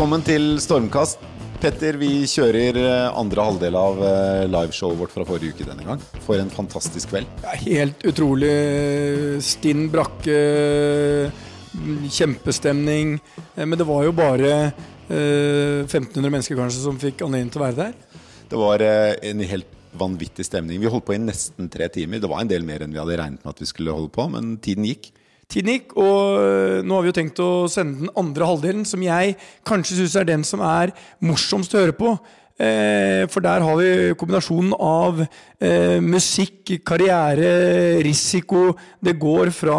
Velkommen til Stormkast. Petter, vi kjører eh, andre halvdel av eh, liveshowet vårt fra forrige uke denne gang. For en fantastisk kveld. Ja, helt utrolig. Stinn brakke, mm, kjempestemning. Eh, Men det var jo bare eh, 1500 mennesker kanskje som fikk anledning til å være der. Det var eh, en helt vanvittig stemning. Vi holdt på i nesten tre timer. Det var en del mer enn vi hadde regnet med at vi skulle holde på, men tiden gikk. Tiden gikk, og eh, nå har vi jo tenkt å sende den andre halvdelen, som jeg kanskje syns er den som er morsomst å høre på. Eh, for der har vi kombinasjonen av eh, musikk, karriere, risiko. Det går fra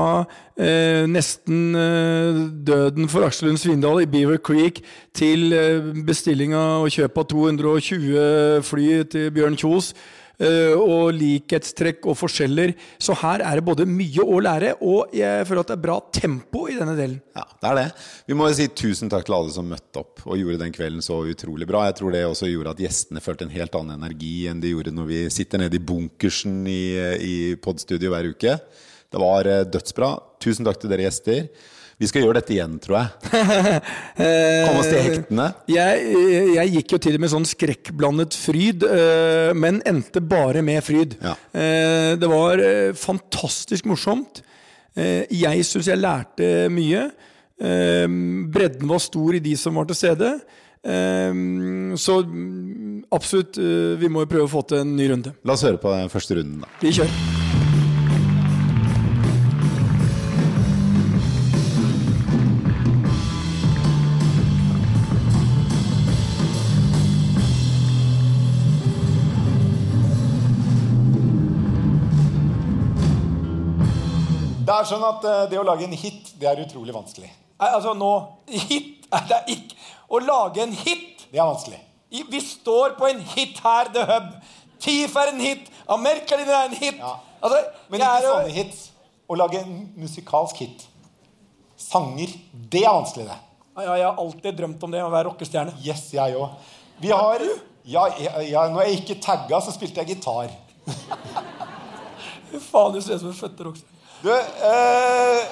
eh, nesten eh, døden for Aksel Lund Svindal i Beaver Creek til eh, bestilling av og kjøp av 220 fly til Bjørn Kjos. Eh, og likhetstrekk og forskjeller. Så her er det både mye å lære, og jeg føler at det er bra tempo i denne delen. Ja, det er det. Vi må jo si tusen takk til alle som møtte opp og gjorde den kvelden så utrolig bra. Jeg tror det også gjorde at gjestene følte en helt annen energi enn de gjorde når vi sitter nede i bunkersen i, i podstudio hver uke. Det var eh, dødsbra. Tusen takk til dere gjester. Vi skal gjøre dette igjen, tror jeg. Komme oss til hektene. Jeg, jeg gikk jo til med sånn skrekkblandet fryd, eh, men endte bare med fryd. Ja. Eh, Det var eh, fantastisk morsomt. Eh, Jeg syns jeg lærte mye. Eh, Bredden var stor i de som var til stede. Eh, Så mm, absolutt, eh, vi må jo prøve å få til en ny runde. La oss høre på den første runden, da. Vi kjører. Er sånn at eh, det å lage en hit, det er utrolig vanskelig. Nei, altså nå Hit er det ikke Å lage en hit Det er vanskelig. Vi står på en hit her, The Hub. TIF er en hit. Amerikaliner er en hit. Ja. Altså, Men ikke er sånne hits. Å lage en musikalsk hit. Sanger. Det er vanskelig, det. Ja, jeg har alltid drømt om det, å være rockestjerne. Yes, jeg òg. Vi har ja, ja, Når jeg ikke tagga, så spilte jeg gitar. Fy faen, du ser ut som en føtter rockestjerne. Du, eh,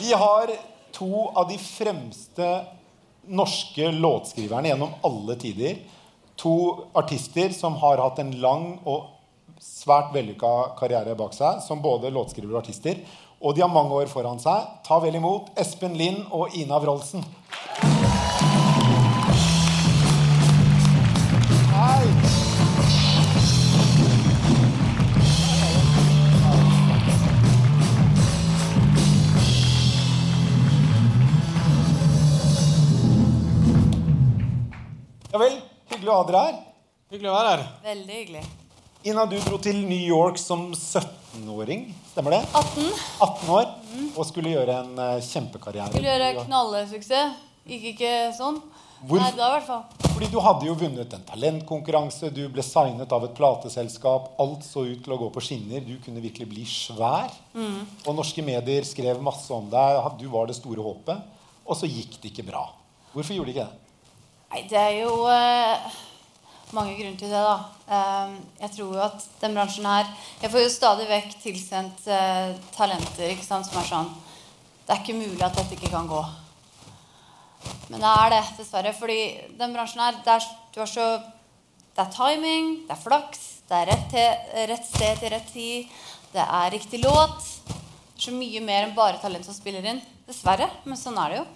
vi har to av de fremste norske låtskriverne gjennom alle tider. To artister som har hatt en lang og svært vellykka karriere bak seg som både låtskrivere og artister. Og de har mange år foran seg. Ta vel imot Espen Lind og Ina Wroldsen. Vel. Hyggelig å ha dere her. Hyggelig å være her. Veldig hyggelig. Ina, du dro til New York som 17-åring. Stemmer det? 18. 18 år. Og skulle gjøre en uh, kjempekarriere. Skulle gjøre knallesuksess. Gikk ikke sånn. Hvor- Nei, da i hvert fall. Fordi du hadde jo vunnet en talentkonkurranse, du ble signet av et plateselskap. Alt så ut til å gå på skinner. Du kunne virkelig bli svær. Og norske medier skrev masse om deg. Du var det store håpet. Og så gikk det ikke bra. Hvorfor gjorde det ikke det? Nei, det er jo eh, mange grunner til det, da. Eh, jeg tror jo at den bransjen her Jeg får jo stadig vekk tilsendt eh, talenter ikke sant, som er sånn Det er ikke mulig at dette ikke kan gå. Men det er det, dessverre. Fordi den bransjen her det er, du har så, det er timing, det er flaks, det er rett, til, rett sted til rett tid, det er riktig låt. Så mye mer enn bare talent som spiller inn. Dessverre. Men sånn er det jo.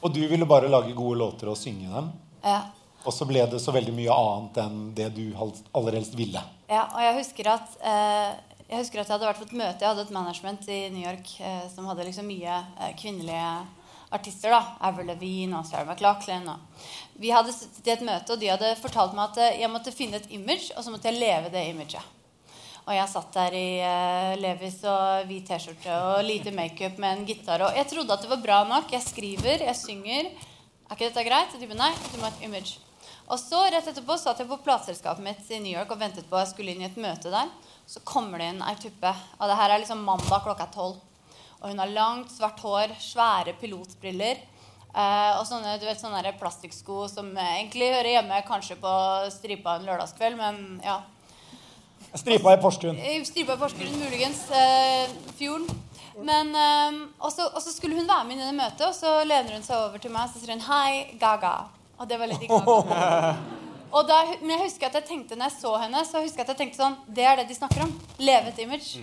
Og du ville bare lage gode låter og synge dem. Ja. Og så ble det så veldig mye annet enn det du aller helst ville. Ja, og jeg husker at eh, jeg husker at jeg hadde vært på et møte. Jeg hadde et management i New York eh, som hadde liksom mye eh, kvinnelige artister. da, Avril Lavigne og Sarah McLachlan. Og. Vi hadde sittet i et møte, og de hadde fortalt meg at eh, jeg måtte finne et image, og så måtte jeg leve det imaget. Og jeg satt der i uh, Levis og hvit T-skjorte og lite makeup med en gitar. Og jeg trodde at det var bra nok. Jeg skriver, jeg synger. Er ikke dette greit? Og de nei, du må ha et image. Og så rett etterpå satt jeg på plateselskapet mitt i New York og ventet på at jeg skulle inn i et møte der. Så kommer det inn ei tuppe. Og det her er liksom mandag klokka tolv. Og hun har langt, svart hår, svære pilotbriller. Uh, og sånne, du vet, sånne plastikksko som egentlig hører hjemme kanskje på stripa en lørdagskveld, men ja. Stripa i Porsgrunn. Stripa i Porsgrunn, muligens. Eh, fjorden. Men, eh, og, så, skulle hun være med inn i det møtet, og så lener hun seg over til meg og så sier hun, Hei, Gaga. Og det var litt Gaga. Og da, men jeg husker at jeg tenkte når jeg så henne, så husker jeg at jeg tenkte sånn Det er det de snakker om. Leve et image.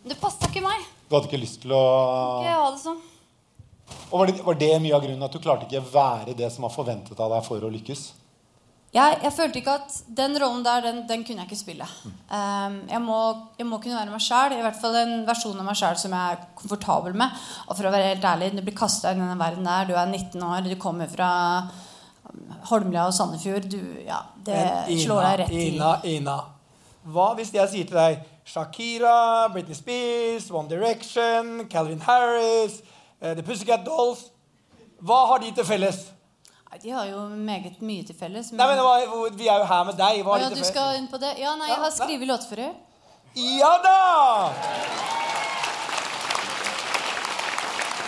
Men det passa ikke meg. Du hadde ikke lyst til å Ikke ha det sånn. Og var det, var det mye av grunnen at du klarte ikke være det som var forventet av deg for å lykkes? Jeg, jeg følte ikke at den rollen der, den, den kunne jeg ikke spille. Um, jeg, må, jeg må kunne være meg sjæl. I hvert fall en versjon av meg sjæl som jeg er komfortabel med. Og for å være helt ærlig, du blir kasta inn i den verden der. Du er 19 år, du kommer fra Holmlia og Sandefjord. Du, ja, det Ina, slår deg rett i Ina, Ina. Hva hvis jeg sier til deg Shakira, Britney Spears, One Direction, Calvin Harris, eh, The Pussycat Dolls Hva har de til felles? De har jo meget mye til felles. Nei, men hva, Vi er jo her med deg. Hva ja, du skal inn på det? Ja, nei, jeg har Ja, skrevet deg Ja da!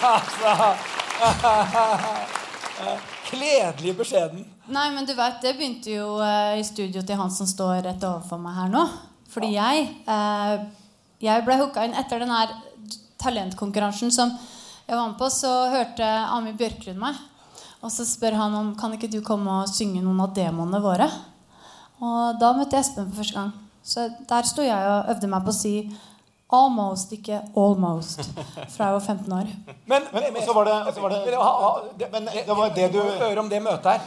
Altså Kledelig beskjeden. Nei, men du vet, det begynte jo eh, i studio til han som står rett overfor meg her nå. Fordi jeg eh, Jeg ble hooka inn etter den her talentkonkurransen som jeg var med på. Så hørte Ami Bjørklund meg. Og så spør han om kan ikke du komme og synge noen av demoene våre. Og da møtte jeg Espen for første gang. Så der sto jeg og øvde meg på å si almost, ikke almost. Fra jeg var 15 år. Men, Men så var det, så var det, Men, ha- det, Men det var det du Jeg må høre om det møtet her.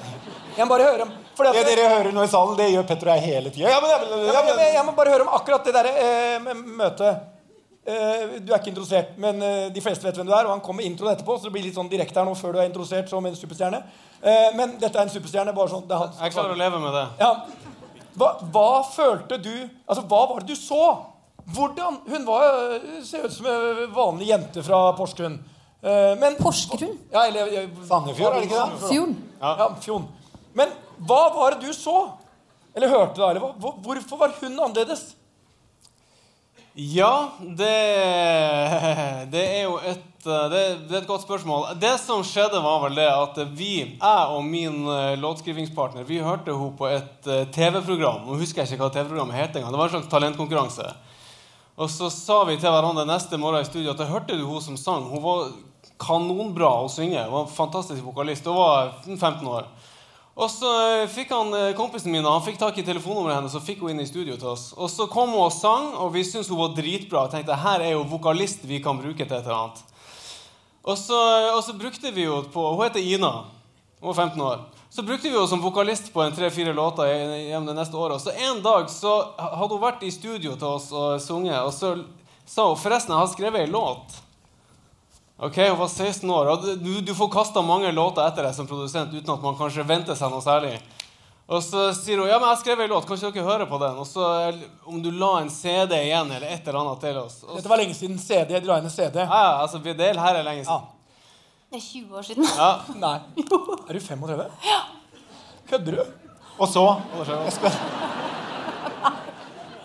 Jeg må bare høre om fordi at, Det dere hører nå i salen, det gjør Petter og jeg hele tida. Ja, Ja, ja, jeg, jeg må bare høre om akkurat det der eh, møtet. Eh, du er ikke introdusert, men eh, de fleste vet hvem du er. Og han kommer med introen etterpå, så det blir litt sånn direkte her nå før du er introdusert som en superstjerne. Eh, men dette er en superstjerne. bare sånn, det er han. Jeg klarer å leve med det. Ja. Hva, hva følte du Altså, hva var det du så? Hvordan Hun var ser ut som en vanlig jente fra Porsgrunn. Eh, men Porsgrunn? Ja, eller, Sandefjord, er det ikke det? Fjorden. Ja, Fjon. Men hva var det du så? Eller hørte da? Eller hvorfor var hun annerledes? Ja, det, det er jo et eh, det, det er et godt spørsmål. Det som skjedde, var vel det at vi, jeg og min eh, låtskrivingspartner, vi hørte henne på et eh, TV-program. Nå husker jeg ikke hva TV-programmet het engang. Det var en slags talentkonkurranse. Og så sa vi til hverandre neste morgen i studio at jeg hørte du hun som sang. Hun var kanonbra å synge. Hun var en fantastisk vokalist. Hun var 15 år. Og så eh, fikk han eh, kompisen min han fikk tak i telefonnummeret hennes og fikk hun inn i studio til oss. Og så kom hun og sang, og vi syntes hun var dritbra. Og tenkte her er jo vokalist vi kan bruke til et eller annet. Og så, og så brukte vi henne på Hun heter Ina. Hun var 15 år. Så brukte vi henne som vokalist på en tre-fire låter gjennom det neste året. Så en dag så hadde hun vært i studio til oss og sunget, og så sa hun forresten jeg har skrevet ei låt. Ok, Hun var 16 år. og Du, du får kasta mange låter etter deg som produsent uten at man kanskje venter seg noe særlig. Og så sier hun ja, men jeg skrev en låt, kan ikke dere høre på den? Og så om du la en CD igjen eller et eller annet til oss. Og Dette var lenge siden CD. Jeg drar inn en CD. ja, ja, altså, vi- det her er lenge Ja. siden. Det er 20 år siden. Ja. Nei. Er du 35? Ja. Kødder du? og så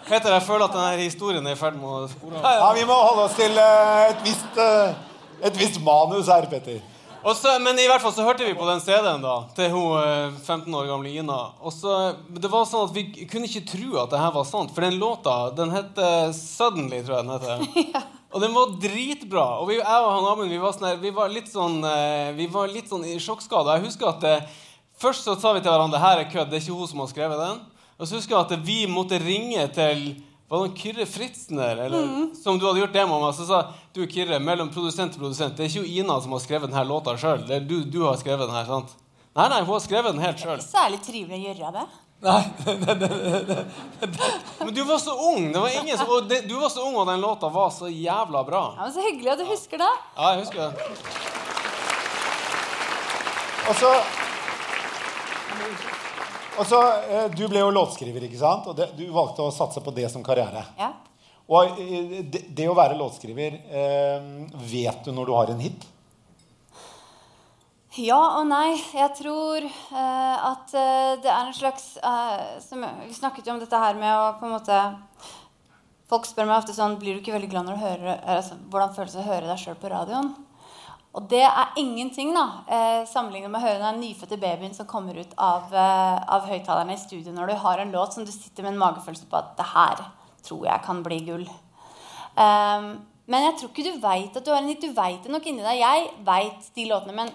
Peter, jeg føler at denne historien er i ferd med å spore av. Ja, vi må holde oss til uh, et visst, eh, et visst manus her, Petter. Og så, men i hvert fall så hørte vi på den CD-en da til hun eh, 15 år gamle Ina. Og så, det var sånn at Vi kunne ikke tro at det her var sant, for den låta den heter 'Suddenly'. tror jeg den heter. Og den var dritbra. Og vi, jeg og han Amund vi var, sånn, vi var litt sånn eh, Vi var litt sånn i sjokkskade. Jeg husker at eh, Først så sa vi til hverandre her er kødd, det er ikke hun som har skrevet den. Og så husker jeg at vi måtte ringe til var det Kyrre Fritzner, eller, som du hadde gjort det med meg, så sa du Kyrre, mellom produsent og produsent, det er ikke jo Ina som har skrevet denne låta sjøl. Du, du har skrevet den her, sant? Nei, nei, hun har skrevet den helt sjøl. Særlig trivelig å gjøre det. Nei. Men du var så ung! Det var ingen som, og det, du var så ung, og den låta var så jævla bra. Ja, men Så hyggelig at du husker det. Ja, jeg husker det. Og så og så, eh, Du ble jo låtskriver, ikke sant? Og det, du valgte å satse på det som karriere. Ja. Og eh, det, det å være låtskriver eh, Vet du når du har en hit? Ja og nei. Jeg tror eh, at det er en slags eh, som, Vi snakket jo om dette her med å på en måte Folk spør meg ofte sånn Blir du ikke veldig glad når du hører altså, Hvordan føles det å høre deg sjøl på radioen? Og det er ingenting da, eh, sammenlignet med å høre den nyfødte babyen som kommer ut av, eh, av høyttalerne i studio når du har en låt som du sitter med en magefølelse på at det her tror jeg kan bli gull. Um, men jeg tror ikke du veit at du har en hit. Du veit det nok inni deg. Jeg veit de låtene, men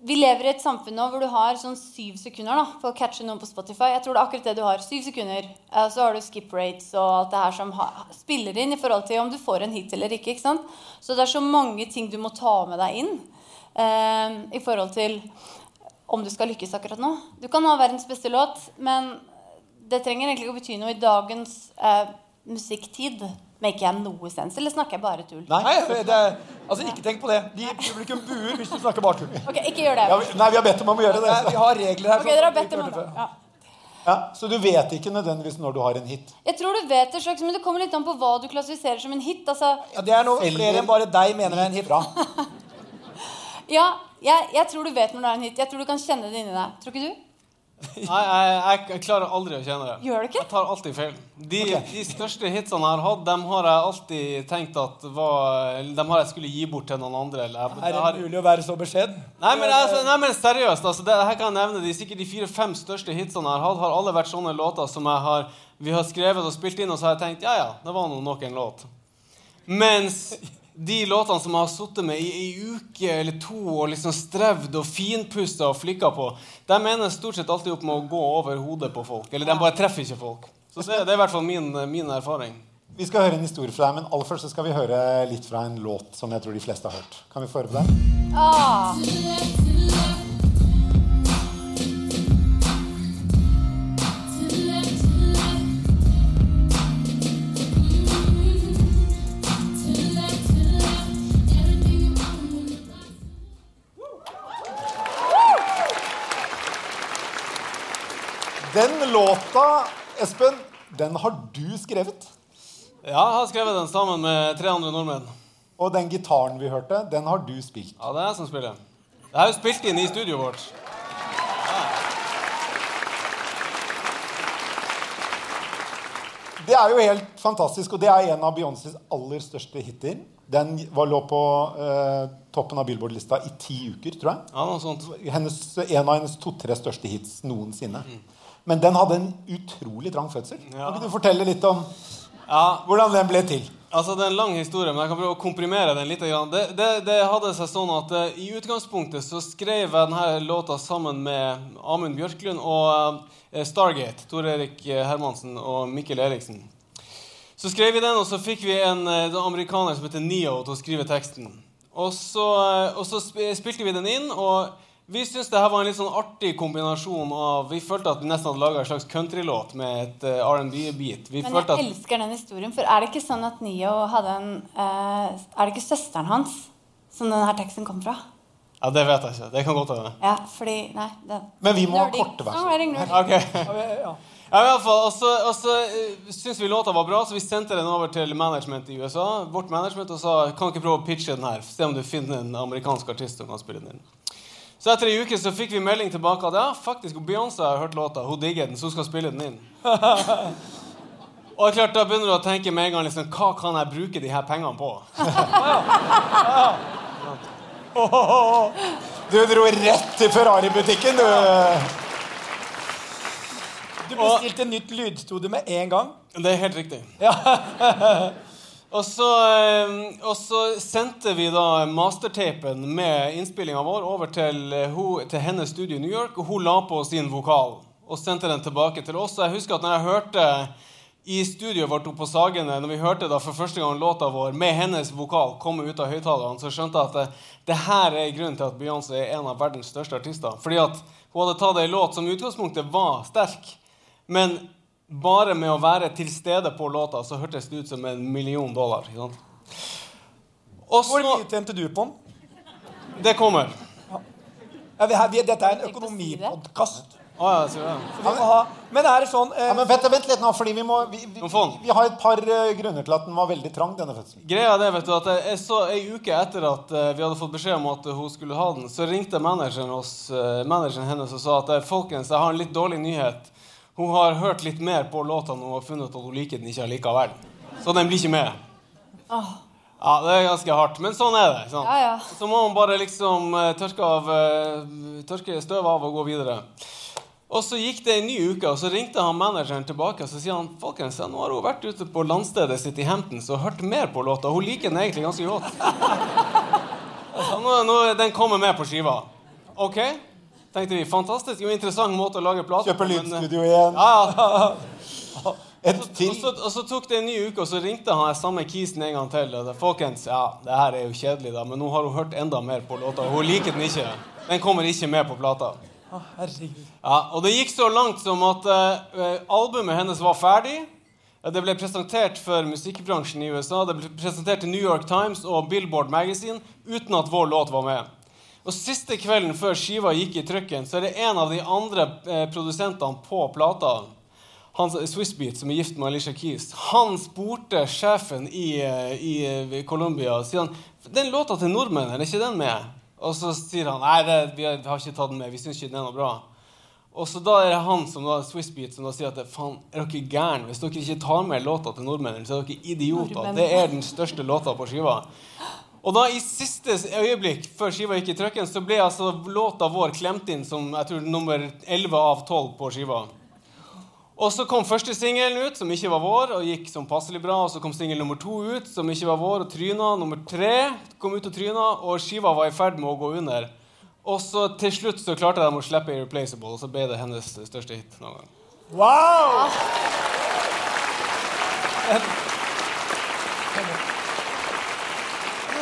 vi lever i et samfunn nå hvor du har sånn syv sekunder da, for å catche noen på Spotify. Jeg tror det er akkurat det du har. Syv sekunder. Eh, så har du skip rates og alt det her som spiller inn i forhold til om du får en hit eller ikke. ikke sant? Så det er så mange ting du må ta med deg inn eh, i forhold til om du skal lykkes akkurat nå. Du kan ha verdens beste låt, men det trenger egentlig ikke å bety noe i dagens eh, musikktid. Maker jeg noe sens, eller snakker jeg bare tull? Nei, det altså ikke tenk på det. De publikum buer hvis du snakker bare tull. Ok, ikke gjør det. Ja, vi, nei, vi har bedt dem om å gjøre det. Vi har regler her. Ok, dere har bedt om det. Ja. Ja, så du vet ikke nødvendigvis når du har en hit? Jeg tror du vet det slags, men det kommer litt an på hva du klassifiserer som en hit. Altså, Ja, det er noe flere enn bare deg mener er en hit. Bra. ja, jeg, jeg tror du vet når det er en hit. Jeg tror du kan kjenne det inni deg. Tror ikke du? Nei, jeg, jeg klarer aldri å kjenne det. Gjør du ikke? Jeg tar alltid feil. De, de største hitsene jeg har hatt, dem har jeg alltid tenkt at var Dem har jeg skulle gi bort til noen andre. Eller jeg, Er det har, det mulig å være så beskjeden? nei, men, altså, nei, men seriøst, altså, det, her kan jeg nevne de sikkert de fire-fem største hitsene jeg har hatt, har alle vært sånne låter som jeg har, vi har skrevet og spilt inn, og så har jeg tenkt ja, ja, det var nå nok en låt. Mens de låtene som jeg har sittet med i ei uke eller to og liksom strevd og finpusta og flikka på, de ender stort sett alltid opp med å gå over hodet på folk. Eller de bare treffer ikke folk. Så det, det er i hvert fall min, min erfaring. Vi skal høre en historie fra deg, men aller først så skal vi høre litt fra en låt som jeg tror de fleste har hørt. Kan vi få høre på den? Ah, Den låta, Espen, den har du skrevet. Ja, jeg har skrevet den sammen med tre andre nordmenn. Og den gitaren vi hørte, den har du spilt. Ja, det er jeg som spiller. Det er jo spilt inn i studioet vårt. Det er jo helt fantastisk, og det er en av Beyoncés aller største hiter. Den var, lå på eh, toppen av Billboard-lista i ti uker, tror jeg. Ja, noe sånt. Hennes, en av hennes to-tre største hits noensinne. Men den hadde en utrolig trang fødsel. Ja. Kan du fortelle litt om Ja, hvordan den ble til? Altså, Det er en lang historie, men jeg kan prøve å komprimere den litt. Det, det, det hadde seg sånn at uh, I utgangspunktet så skrev jeg denne låta sammen med Amund Bjørklund og uh, Stargate. Tor Erik eh, Hermansen og Mikkel Eriksen. Så skrev vi den, og så fikk vi en eh, amerikaner som heter Neo til å skrive teksten. Og så, og så spilte vi den inn, og vi syntes det her var en litt sånn artig kombinasjon av Vi følte at vi nesten hadde laga en slags countrylåt med et uh, R&B-beat. Vi men følte jeg at elsker den historien, for er det ikke sånn at Nio hadde en uh, Er det ikke søsteren hans som denne teksten kom fra? Ja, det vet jeg ikke. Det kan godt hende. Ja, fordi Nei. Det, Men vi må ha korte. Songwriting nerd. Ja, i alle fall, Og så, og så uh, syntes vi låta var bra, så vi sendte den over til management i USA. Vårt management Og sa kan ikke prøve å pitche den her. Se om du finner en amerikansk artist som kan spille den inn. Så etter ei uke så fikk vi melding tilbake at ja, faktisk Beyoncé har hørt låta. Hun digger den, så hun skal spille den inn. Og det er klart, Da begynner du å tenke med en gang liksom, hva kan jeg bruke de her pengene på. Du dro rett til Ferrari-butikken, du. Du bestilte nytt lydstudio med en gang. Det er helt riktig. Og, så, eh, og så sendte vi da mastertapen med innspillinga vår over til, eh, til hennes studio i New York, og hun la på sin vokal og sendte den tilbake til oss. Og jeg husker at når jeg hørte i studioet vårt på Sagene, når vi hørte da for første gang låta vår med hennes vokal komme ut av høyttalerne, så skjønte jeg at det, det her er grunnen til at Beyoncé er en av verdens største artister. Fordi at hun hadde tatt ei låt som i utgangspunktet var sterk, men bare med å være til stede på låta, så hørtes det ut som en million dollar. Ikke sant? Og Hvor så mye tjente du på den? Det kommer. Ja, vi, her, vi, dette er en økonomipodkast. Oh, ja? Ha, men er det sånn eh, Ja, men vent, vent litt nå, fordi vi må Vi, vi, vi har et par uh, grunner til at den var veldig trang, denne fødselen. Greia det, vet du, at jeg, jeg så Ei uke etter at uh, vi hadde fått beskjed om at hun skulle ha den, så ringte manageren, oss, eh, manageren hennes og sa at folkens, jeg har en litt dårlig nyhet. Hun har hørt litt mer på hun og funnet at hun liker den ikke allikevel. Så den blir ikke med. Ja, Det er ganske hardt, men sånn er det. Sånn. Ja, ja. Så må man bare liksom uh, tørke, av, uh, tørke støvet av og gå videre. Og så gikk det en ny uke, og så ringte han manageren tilbake og så sier han, folkens, ja, nå har hun vært ute på landstedet sitt i Hamptons og hørt mer på låta. Hun liker den egentlig ganske godt. Så nå, nå er den kommer med på skiva. Ok, tenkte vi. Fantastisk. Jo, interessant måte å lage plate Kjøpe eh, lydstudio igjen. Ja, ja. Et Og så, og så tok det en ny uke, og så ringte han samme kisen en gang til. Og det, Folkens, ja, det her er jo kjedelig, da, men nå har hun hørt enda mer på låta. og Hun liker den ikke. Den kommer ikke med på plata. å, Herregud. Ja, og det gikk så langt som at uh, albumet hennes var ferdig. Det ble presentert for musikkbransjen i USA. Det ble presentert til New York Times og Billboard Magazine uten at vår låt var med. Og Siste kvelden før skiva gikk i trykken, så er det en av de andre eh, produsentene på plata, han, Swissbeat, som er gift med Alicia Keys, han spurte sjefen i, eh, i, Colombia og sier han, den låta til nordmennene, er ikke den med? Og så sier han nei, det, vi har ikke tatt den med. vi synes ikke den er noe bra. Og så da er det han som da, Swissbeat som da sier at faen, er dere gærne? Hvis dere ikke tar med låta til nordmennene, så er dere idioter. Det er den største låta på skiva. Og da i siste øyeblikk før skiva gikk i trykken, så ble altså låta vår klemt inn som jeg tror nummer 11 av 12 på skiva. Og så kom første singelen ut, som ikke var vår, og gikk som passelig bra. Og så kom singel nummer to ut, som ikke var vår, og tryna. Nummer tre kom ut og tryna, og skiva var i ferd med å gå under. Og så til slutt så klarte de å slippe Irreplaceable, og så ble det hennes største hit noen gang. Wow!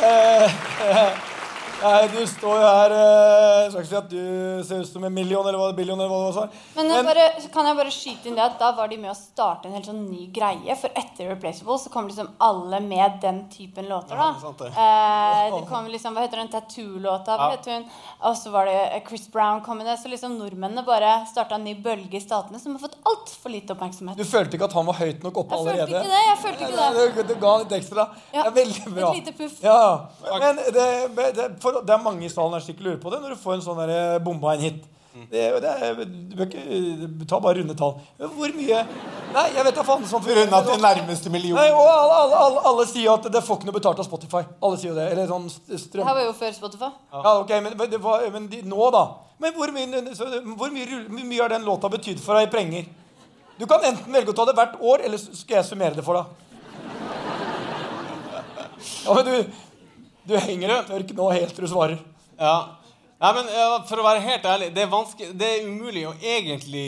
呃 Nei, du står jo her eh, Jeg skal ikke si at du ser ut som en million eller hva, billion eller hva det var. Men Men bare, kan jeg bare skyte inn det at da var de med å starte en helt sånn ny greie. For etter Replaceable så kom liksom alle med den typen låter. da Ja, det sant det. eh, Det kom liksom, Hva heter den Tattoo-låta? Ja. Og så var det eh, Chris Brown kom med det. Så liksom nordmennene bare starta en ny bølge i statene som har fått altfor lite oppmerksomhet. Du følte ikke at han var høyt nok oppe Jeg følte allerede? ikke det. jeg følte ikke det Det, det ga litt ekstra. Ja, Det er veldig bra. et lite puff. Ja, Men det, det, for, det er mange i salen her som ikke lurer på det når du får en sånn der bomba en hit. Det, det er, du bør ikke ta bare runde tall. Hvor mye Nei, jeg vet da faen. Sånn, Runda til nærmeste million. Nei, og alle, alle, alle, alle sier at det får ikke noe betalt av Spotify. Alle sier jo det. Eller sånn strøm. Det her var jo før Spotify. Ja, ok, men, men, det var, men de, nå, da? Men hvor mye, så, hvor mye, mye har den låta betydd for deg i penger? Du kan enten velge å ta det hvert år, eller skal jeg summere det for deg. Ja, men du, du henger deg tørk nå helt til du svarer. Ja. Nei, men For å være helt ærlig, det er, det er umulig å egentlig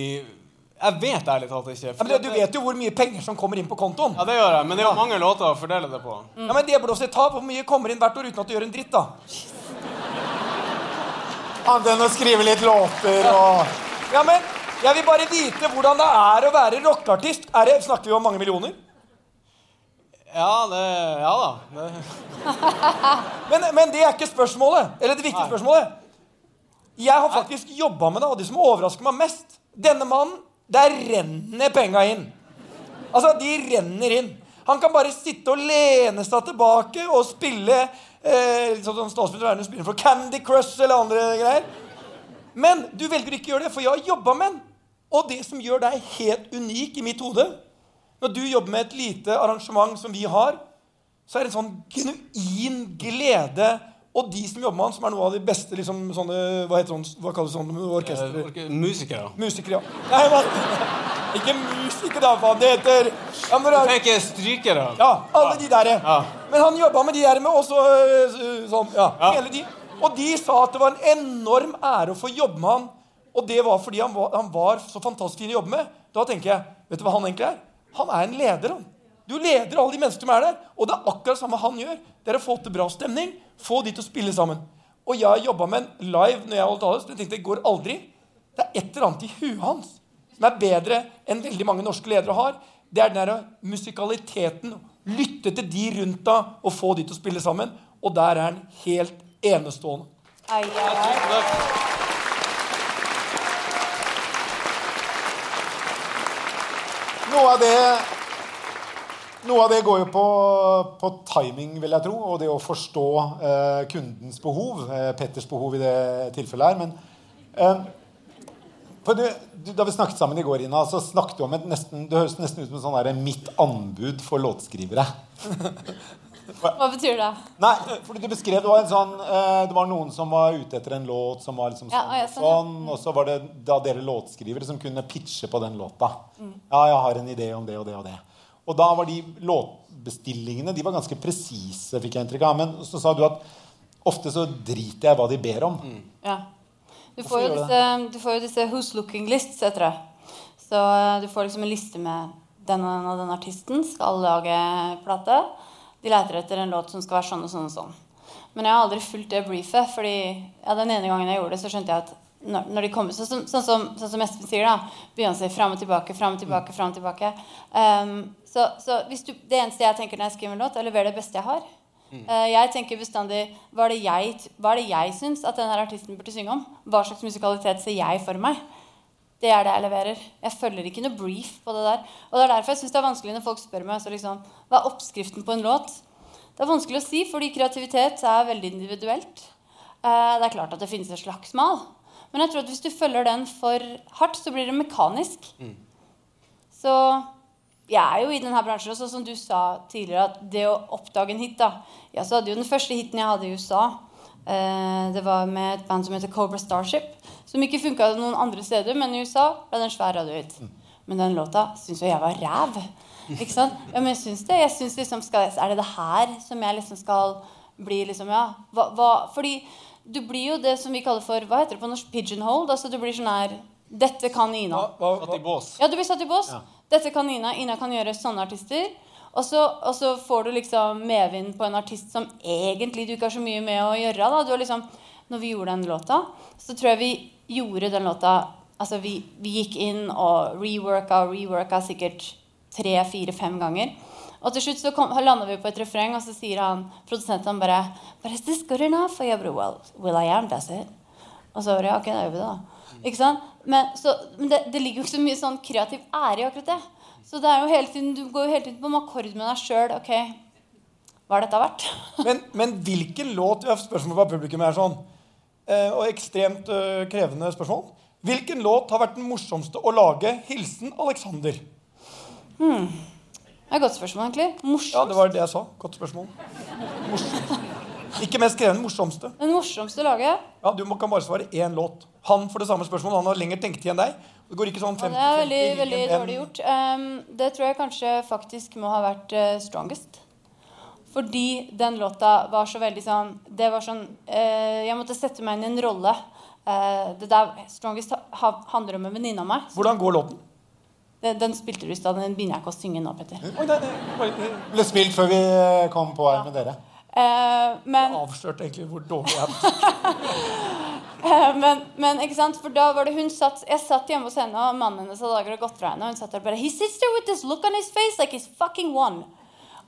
Jeg vet ærlig talt ikke. Ja, men du vet jo hvor mye penger som kommer inn på kontoen. Ja, det gjør jeg, men det er jo mange låter å fordele det på. Ja, men det blåser ta. Hvor mye kommer inn hvert år uten at du gjør en dritt, da? Annet enn å skrive litt låter og Ja, men jeg vil bare vite hvordan det er å være rockeartist. Er det, snakker vi om mange millioner? Ja, det, ja da. Det, Men, men det er ikke spørsmålet. Eller det viktige spørsmålet. Jeg har faktisk jobba med det, og det som overrasker meg mest Denne mannen, der renner penga inn. Altså, de renner inn. Han kan bare sitte og lene seg tilbake og spille eh, sånn Statsminister Werner spiller for Candy Crush eller andre greier. Men du velger ikke å gjøre det, for jeg har jobba med den. Og det som gjør deg helt unik i mitt hode Når du jobber med et lite arrangement som vi har, så er det en sånn genuin glede. Og de som jobber med han, som er noe av de beste liksom, sånne, Hva heter sånn, hva kalles sånne orkestre? orke- musikere. Musikere, ja. Nei, men, ikke musikere, da, faen. Det heter ja, men, Du tenker strykere. ja, alle de der. Ja. Men han jobba med de der med også øh, sånn. Ja, Ja. Hele de. Og de sa at det var en enorm ære å få jobbe med han. Og det var fordi han var, han var så fantastisk fin å jobbe med. Da tenker jeg, vet du hva han egentlig er? Han er en leder, han. Du leder alle de menneskene som er der. Og det er akkurat det samme han gjør. Det er å få til bra stemning. Få de til å spille sammen. Og jeg har jobba med en live når jeg holdt tale, så jeg tenkte det går aldri. Det er et eller annet i huet hans som er bedre enn veldig mange norske ledere har. Det er den der musikaliteten. Lytte til de rundt deg og få de til å spille sammen. Og der er han helt enestående. Ai, ai, ai. Tusen takk. Noe av det noe av det går jo på, på timing, vil jeg tro, og det å forstå eh, kundens behov. Eh, Petters behov i det tilfellet her. Men eh, det, du, da vi snakket sammen i går, Ina, så snakket du om et nesten, det høres nesten ut som sånn mitt anbud for låtskrivere. Hva betyr det? Nei, fordi du beskrev det var en sånn eh, Det var noen som var ute etter en låt som var liksom sånn, å, ja, og sånn, ja. sånn, og så var det da dere låtskrivere som kunne pitche på den låta. Mm. Ja, jeg har en idé om det og det og det. Og da var de låtbestillingene de var ganske presise, fikk jeg inntrykk av. Men så sa du at ofte så driter jeg hva de ber om. Ja. Du får, jo disse, du får jo disse Who's Looking Lists, heter det. Så eh, du får liksom en liste med den og den og den artisten skal lage plate. De leter etter en låt som skal være sånn og sånn og sånn. Men jeg har aldri fulgt det briefet, fordi ja, den ene gangen jeg gjorde det, så skjønte jeg at når, når de kommer, så, sånn, sånn, som, sånn som Espen sier, da. Beyoncé fram og tilbake, fram og tilbake, fram og tilbake. Um, så så hvis du, det eneste jeg tenker når jeg skriver en låt, er å levere det beste jeg har. Eh, jeg tenker bestandig hva er det jeg, hva er det jeg syns at denne artisten burde synge om? Hva slags musikalitet ser jeg for meg? Det er det jeg leverer. Jeg følger ikke noe brief på det der. Og det er derfor jeg synes det er vanskelig når folk spør meg så liksom, hva er oppskriften på en låt. Det er vanskelig å si, fordi kreativitet er veldig individuelt. Eh, det er klart at det finnes et slagsmål. Men jeg tror at hvis du følger den for hardt, så blir det mekanisk. Så jeg er jo i denne bransjen, og sånn som du sa tidligere, at det å oppdage en hit da, ja, så hadde jo Den første hiten jeg hadde i USA, eh, det var med et band som heter Cobra Starship. Som ikke funka noen andre steder, men i USA ble det en svær radiohit. Men den låta syns jo jeg var ræv. Ikke sant? Ja, men jeg syns det. Jeg synes liksom skal, Er det det her som jeg liksom skal bli liksom, ja, hva, hva, Fordi du blir jo det som vi kaller for Hva heter det på norsk? Pigeonholed. Altså du blir sånn her Dette kan Ina. Hva, hva, Satt i bås. Ja, du blir satt i bås. Dette kan Ina. Ina kan gjøre sånne artister. Og så, og så får du liksom medvind på en artist som egentlig du ikke har så mye med å gjøre. Da. Du har liksom, når vi gjorde den låta, så tror jeg vi gjorde den låta Altså vi, vi gikk inn og reworka og reworka sikkert tre, fire, fem ganger. Og til slutt så kom, landa vi på et refreng, og så sier han produsenten bare But is this good enough? Og jeg bare Well, Will I am does it. Og så bare, ja, ok, da gjør vi det, da. Ikke sant? Men, så, men det, det ligger jo ikke så mye sånn kreativ ære i akkurat det. Så det er jo hele tiden, du går jo hele tiden på akkord med deg sjøl. Ok, hva har dette vært? Men, men hvilken låt Vi har spørsmål fra publikum her sånn. Eh, og ekstremt eh, krevende spørsmål. Hvilken låt har vært den morsomste å lage? Hilsen Alexander. Det er et godt spørsmål, egentlig. Morsomst. Ja, det var det jeg sa. Godt spørsmål. Morsomt. Ikke mest krevende, morsomste. Den morsomste laget? Ja, Du kan bare svare én låt. Han får det samme spørsmålet. Han har lenger tenketid enn deg. Det går ikke sånn Ja, 50 det er veldig, 50, veldig dårlig gjort. Um, det tror jeg kanskje faktisk må ha vært uh, Strongest. Fordi den låta var så veldig sånn Det var sånn eh, Jeg måtte sette meg inn i en rolle. Eh, det der, Strongest ha, ha- handler om en venninne av meg. Hvordan går låten? Den, den spilte du i stad. Den begynner jeg ikke å synge nå, Petter. Oi, nei, Ble spilt før vi eh, kom på her med dere. Eh, men avslørte egentlig hvor dårlig jeg er. Eh, men, men ikke sant? For da var det hun satt Jeg satt hjemme hos henne, og mannen hennes hadde akkurat gått fra henne. Og hun satt der bare He sits there with this look on his face like he's fucking won.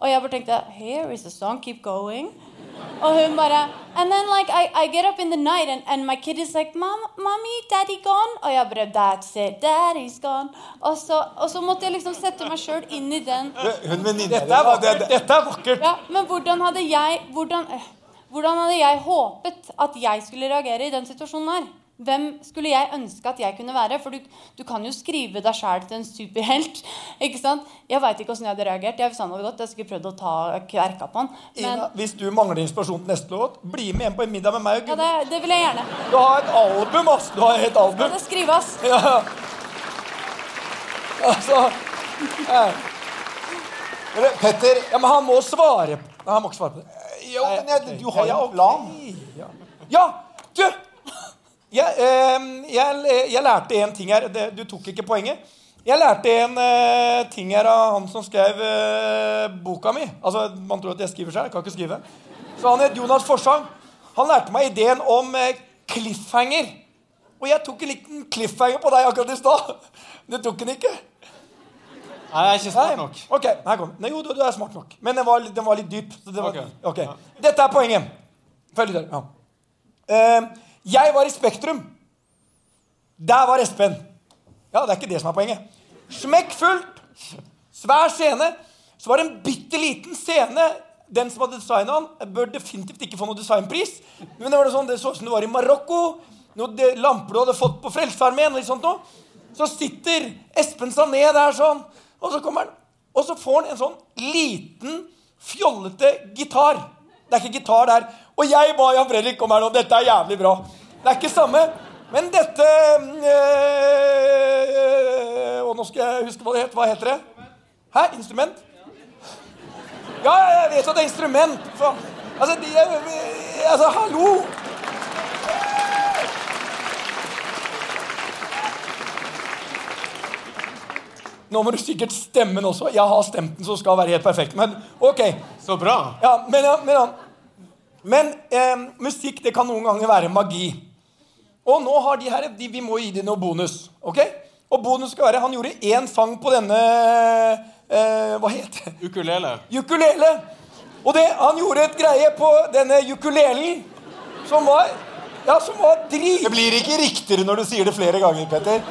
Og jeg bare tenkte Here is a song, keep going. Og hun bare And then like I, I get up in the night and, and my kid is like Mom, Mommy, daddy gone? Og jeg bare That's it, daddy's gone. Og så, og så måtte jeg liksom sette meg sjøl inn i den. Dette er vakkert! Dette er vakkert. Ja, men hvordan hadde jeg hvordan, eh, hvordan hadde jeg håpet at jeg skulle reagere i den situasjonen her? Hvem skulle jeg ønske at jeg kunne være? For du, du kan jo skrive deg sjæl til en superhelt. ikke sant? Jeg veit ikke åssen jeg hadde reagert. Jeg, hvis han hadde gått, jeg skulle prøvd å ta kverka på han. Men Ina, hvis du mangler inspirasjon til neste låt, bli med hjem på en middag med meg og ja, det, det vil jeg gjerne. Du har et album, ass! Du har et album. Skal det skrives? Ja. Altså eh, Petter, Ja, men han må svare. Nei, han må ikke svare på det. jo, men jeg, du har jo plan. Ja, ja du! Jeg, eh, jeg, jeg lærte en ting her. Du tok ikke poenget. Jeg lærte en eh, ting her av han som skrev eh, boka mi. Altså, Man tror at jeg skriver selv. Jeg kan ikke skrive. Så han het Jonas Forsang. Han lærte meg ideen om eh, cliffhanger. Og jeg tok en liten cliffhanger på deg akkurat i stad. Du tok den ikke. Nei, jeg er ikke smart nok. Ok, her kom. Nei, jo, du, du er smart nok. Men den var, den var litt dyp. Så det var, Ok. ok. Dette er poenget. Følg litt Ja Ja. Jeg var i Spektrum. Der var Espen. Ja, det er ikke det som er poenget. Smekkfullt, Svær scene. Så var det en bitte liten scene. Den som hadde designa den, bør definitivt ikke få noe designpris. Men det var sånn, det så ut som det var i Marokko. Noen lamper du hadde fått på Frelsesarmeen. Så sitter Espen Sané der sånn, og så kommer han. Og så får han en sånn liten, fjollete gitar. Det er ikke gitar der. Og jeg ba Jan Fredrik om her nå. Dette er jævlig bra. Det er ikke samme. Men dette øh, Og nå skal jeg huske hva det het. Hva heter det? Hæ? Instrument? Ja, jeg vet at det er instrument. Faen. Altså, de, altså, hallo! Nå må du sikkert stemme den også. Jeg har stemt den, så skal være helt perfekt. Men ok. Så bra. Ja, men, ja, men, ja. men eh, musikk det kan noen ganger være magi. Og nå har de her de, Vi må gi dem noe bonus. ok? Og bonus skal være Han gjorde én sang på denne eh, Hva heter det? Ukulele. Ukulele. Og det, han gjorde et greie på denne ukulelen som var Ja, som var drit... Det blir ikke riktigere når du sier det flere ganger, Petter.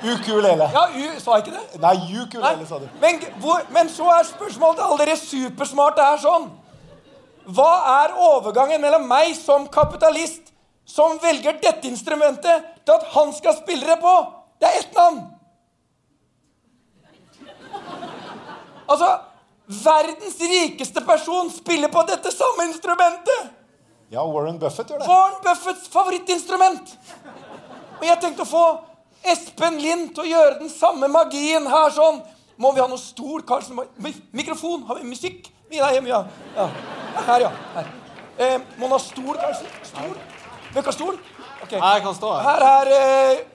Ukulele. Ja, u, sa jeg ikke det? Nei, Nei, ukulele, sa du. men, hvor, men så er spørsmålet til alle dere supersmarte her sånn Hva er overgangen mellom meg som kapitalist, som velger dette instrumentet, til at han skal spille det på? Det er ett navn. Altså Verdens rikeste person spiller på dette samme instrumentet! Ja, Warren Buffett gjør det. Warren Buffetts favorittinstrument. Og jeg tenkte å få Espen Lind til å gjøre den samme magien her sånn. Må vi ha noe stor Karlsen? Mikrofon? Har vi musikk? Vi er hjemme, ja. ja. Her, ja. Her. Eh, må man ha stol, kanskje? Stol? Hvem kan stol? Okay. Jeg kan stå her. Her er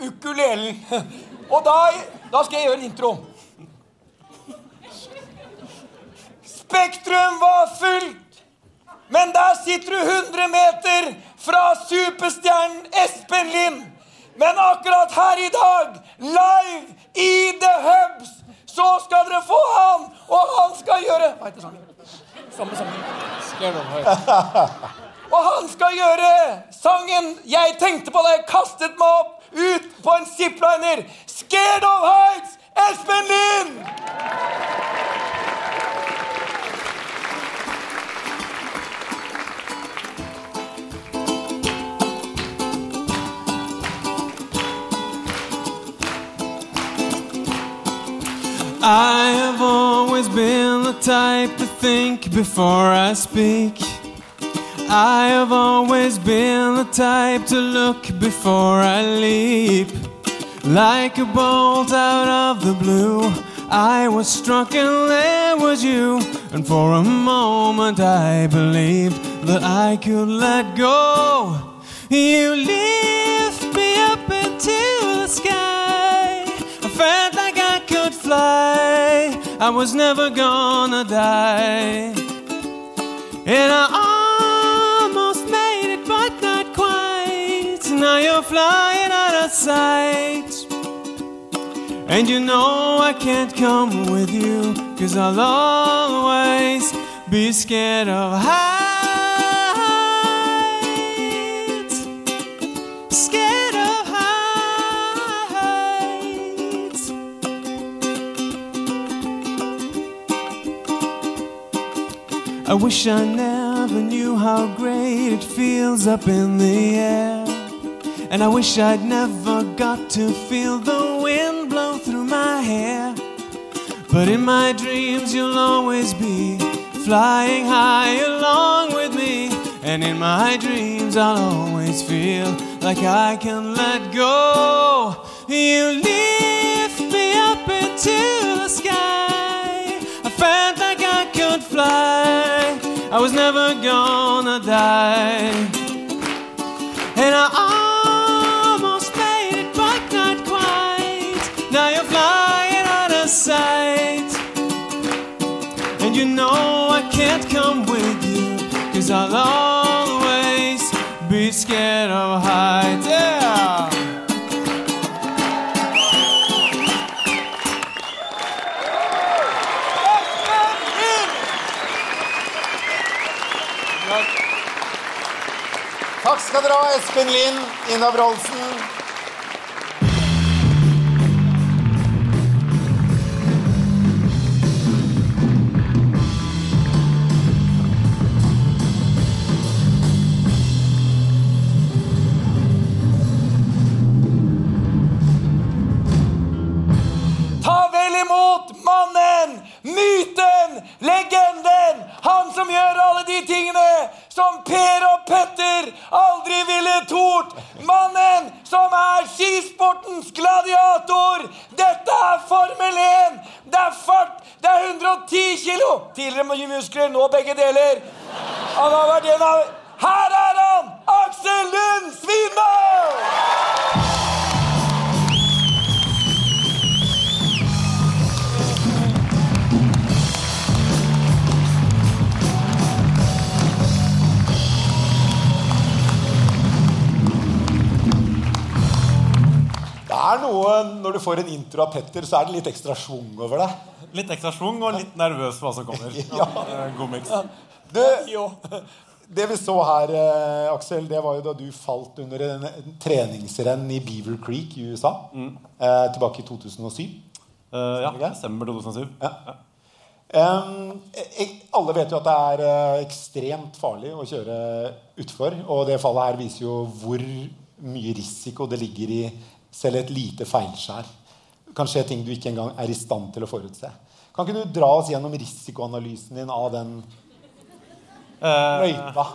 uh, ukulelen. Og da, da skal jeg gjøre en intro. Spektrum var fullt, men der sitter du 100 meter fra superstjernen Espen Lind. Men akkurat her i dag, live i The Hubs, så skal dere få han, og han skal gjøre Hva heter sangen? Samme sangen. Og han skal gjøre sangen jeg tenkte på da jeg kastet meg opp ut på en zipliner. Scared of Heights, Espen Lind! I have always been the type to think before I speak. I have always been the type to look before I leap. Like a bolt out of the blue, I was struck and there was you. And for a moment I believed that I could let go. You lift me up into the sky. I felt like fly. I was never gonna die. And I almost made it, but not quite. Now you're flying out of sight. And you know I can't come with you, cause I'll always be scared of heights. Scared I wish I never knew how great it feels up in the air. And I wish I'd never got to feel the wind blow through my hair. But in my dreams, you'll always be flying high along with me. And in my dreams, I'll always feel like I can let go. You lift I was never gonna die. And I almost made it, but not quite. Now you're flying out of sight. And you know I can't come with you, cause I'll always be scared of heights. Yeah! Skal dere ha, Espen Lind, Ina Wroldsen. Intro av Petter, så er det litt ekstra schwung over det. Litt ekstra schwung og litt nervøs for hva som kommer. Ja. Eh, God miks. Du, det vi så her, eh, Aksel, det var jo da du falt under en, en treningsrenn i Beaver Creek i USA. Eh, tilbake i 2007. Uh, ja, desember 2007. Um, jeg, alle vet jo at det er eh, ekstremt farlig å kjøre utfor. Og det fallet her viser jo hvor mye risiko det ligger i selv et lite feilskjær. Kan skje ting du ikke engang er i stand til å forutse. Kan ikke du dra oss gjennom risikoanalysen din av den løypa?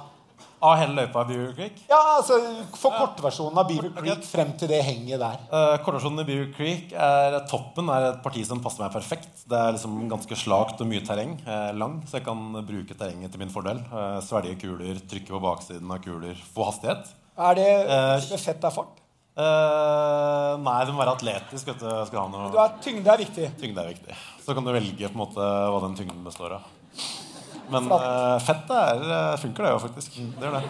Av hele løypa i Beaver Creek? Ja, altså For kortversjonen av Beaver Creek frem til det henget der. Uh, Kortversjonen i Beaver Creek er toppen er et parti som passer meg perfekt. Det er liksom ganske slakt og mye terreng. eh, lang, så jeg kan bruke terrenget til min fordel. Uh, svelge kuler, trykke på baksiden av kuler, få hastighet. Er det Eh, fett er fart? Eh, nei, du må være atletisk. Vet du. Skal ha noe Du er, tyngde er viktig. Tyngde er viktig. Så kan du velge på en måte hva den tyngden består av. Men uh, fett er, eh, funker, det jo faktisk. Det gjør det.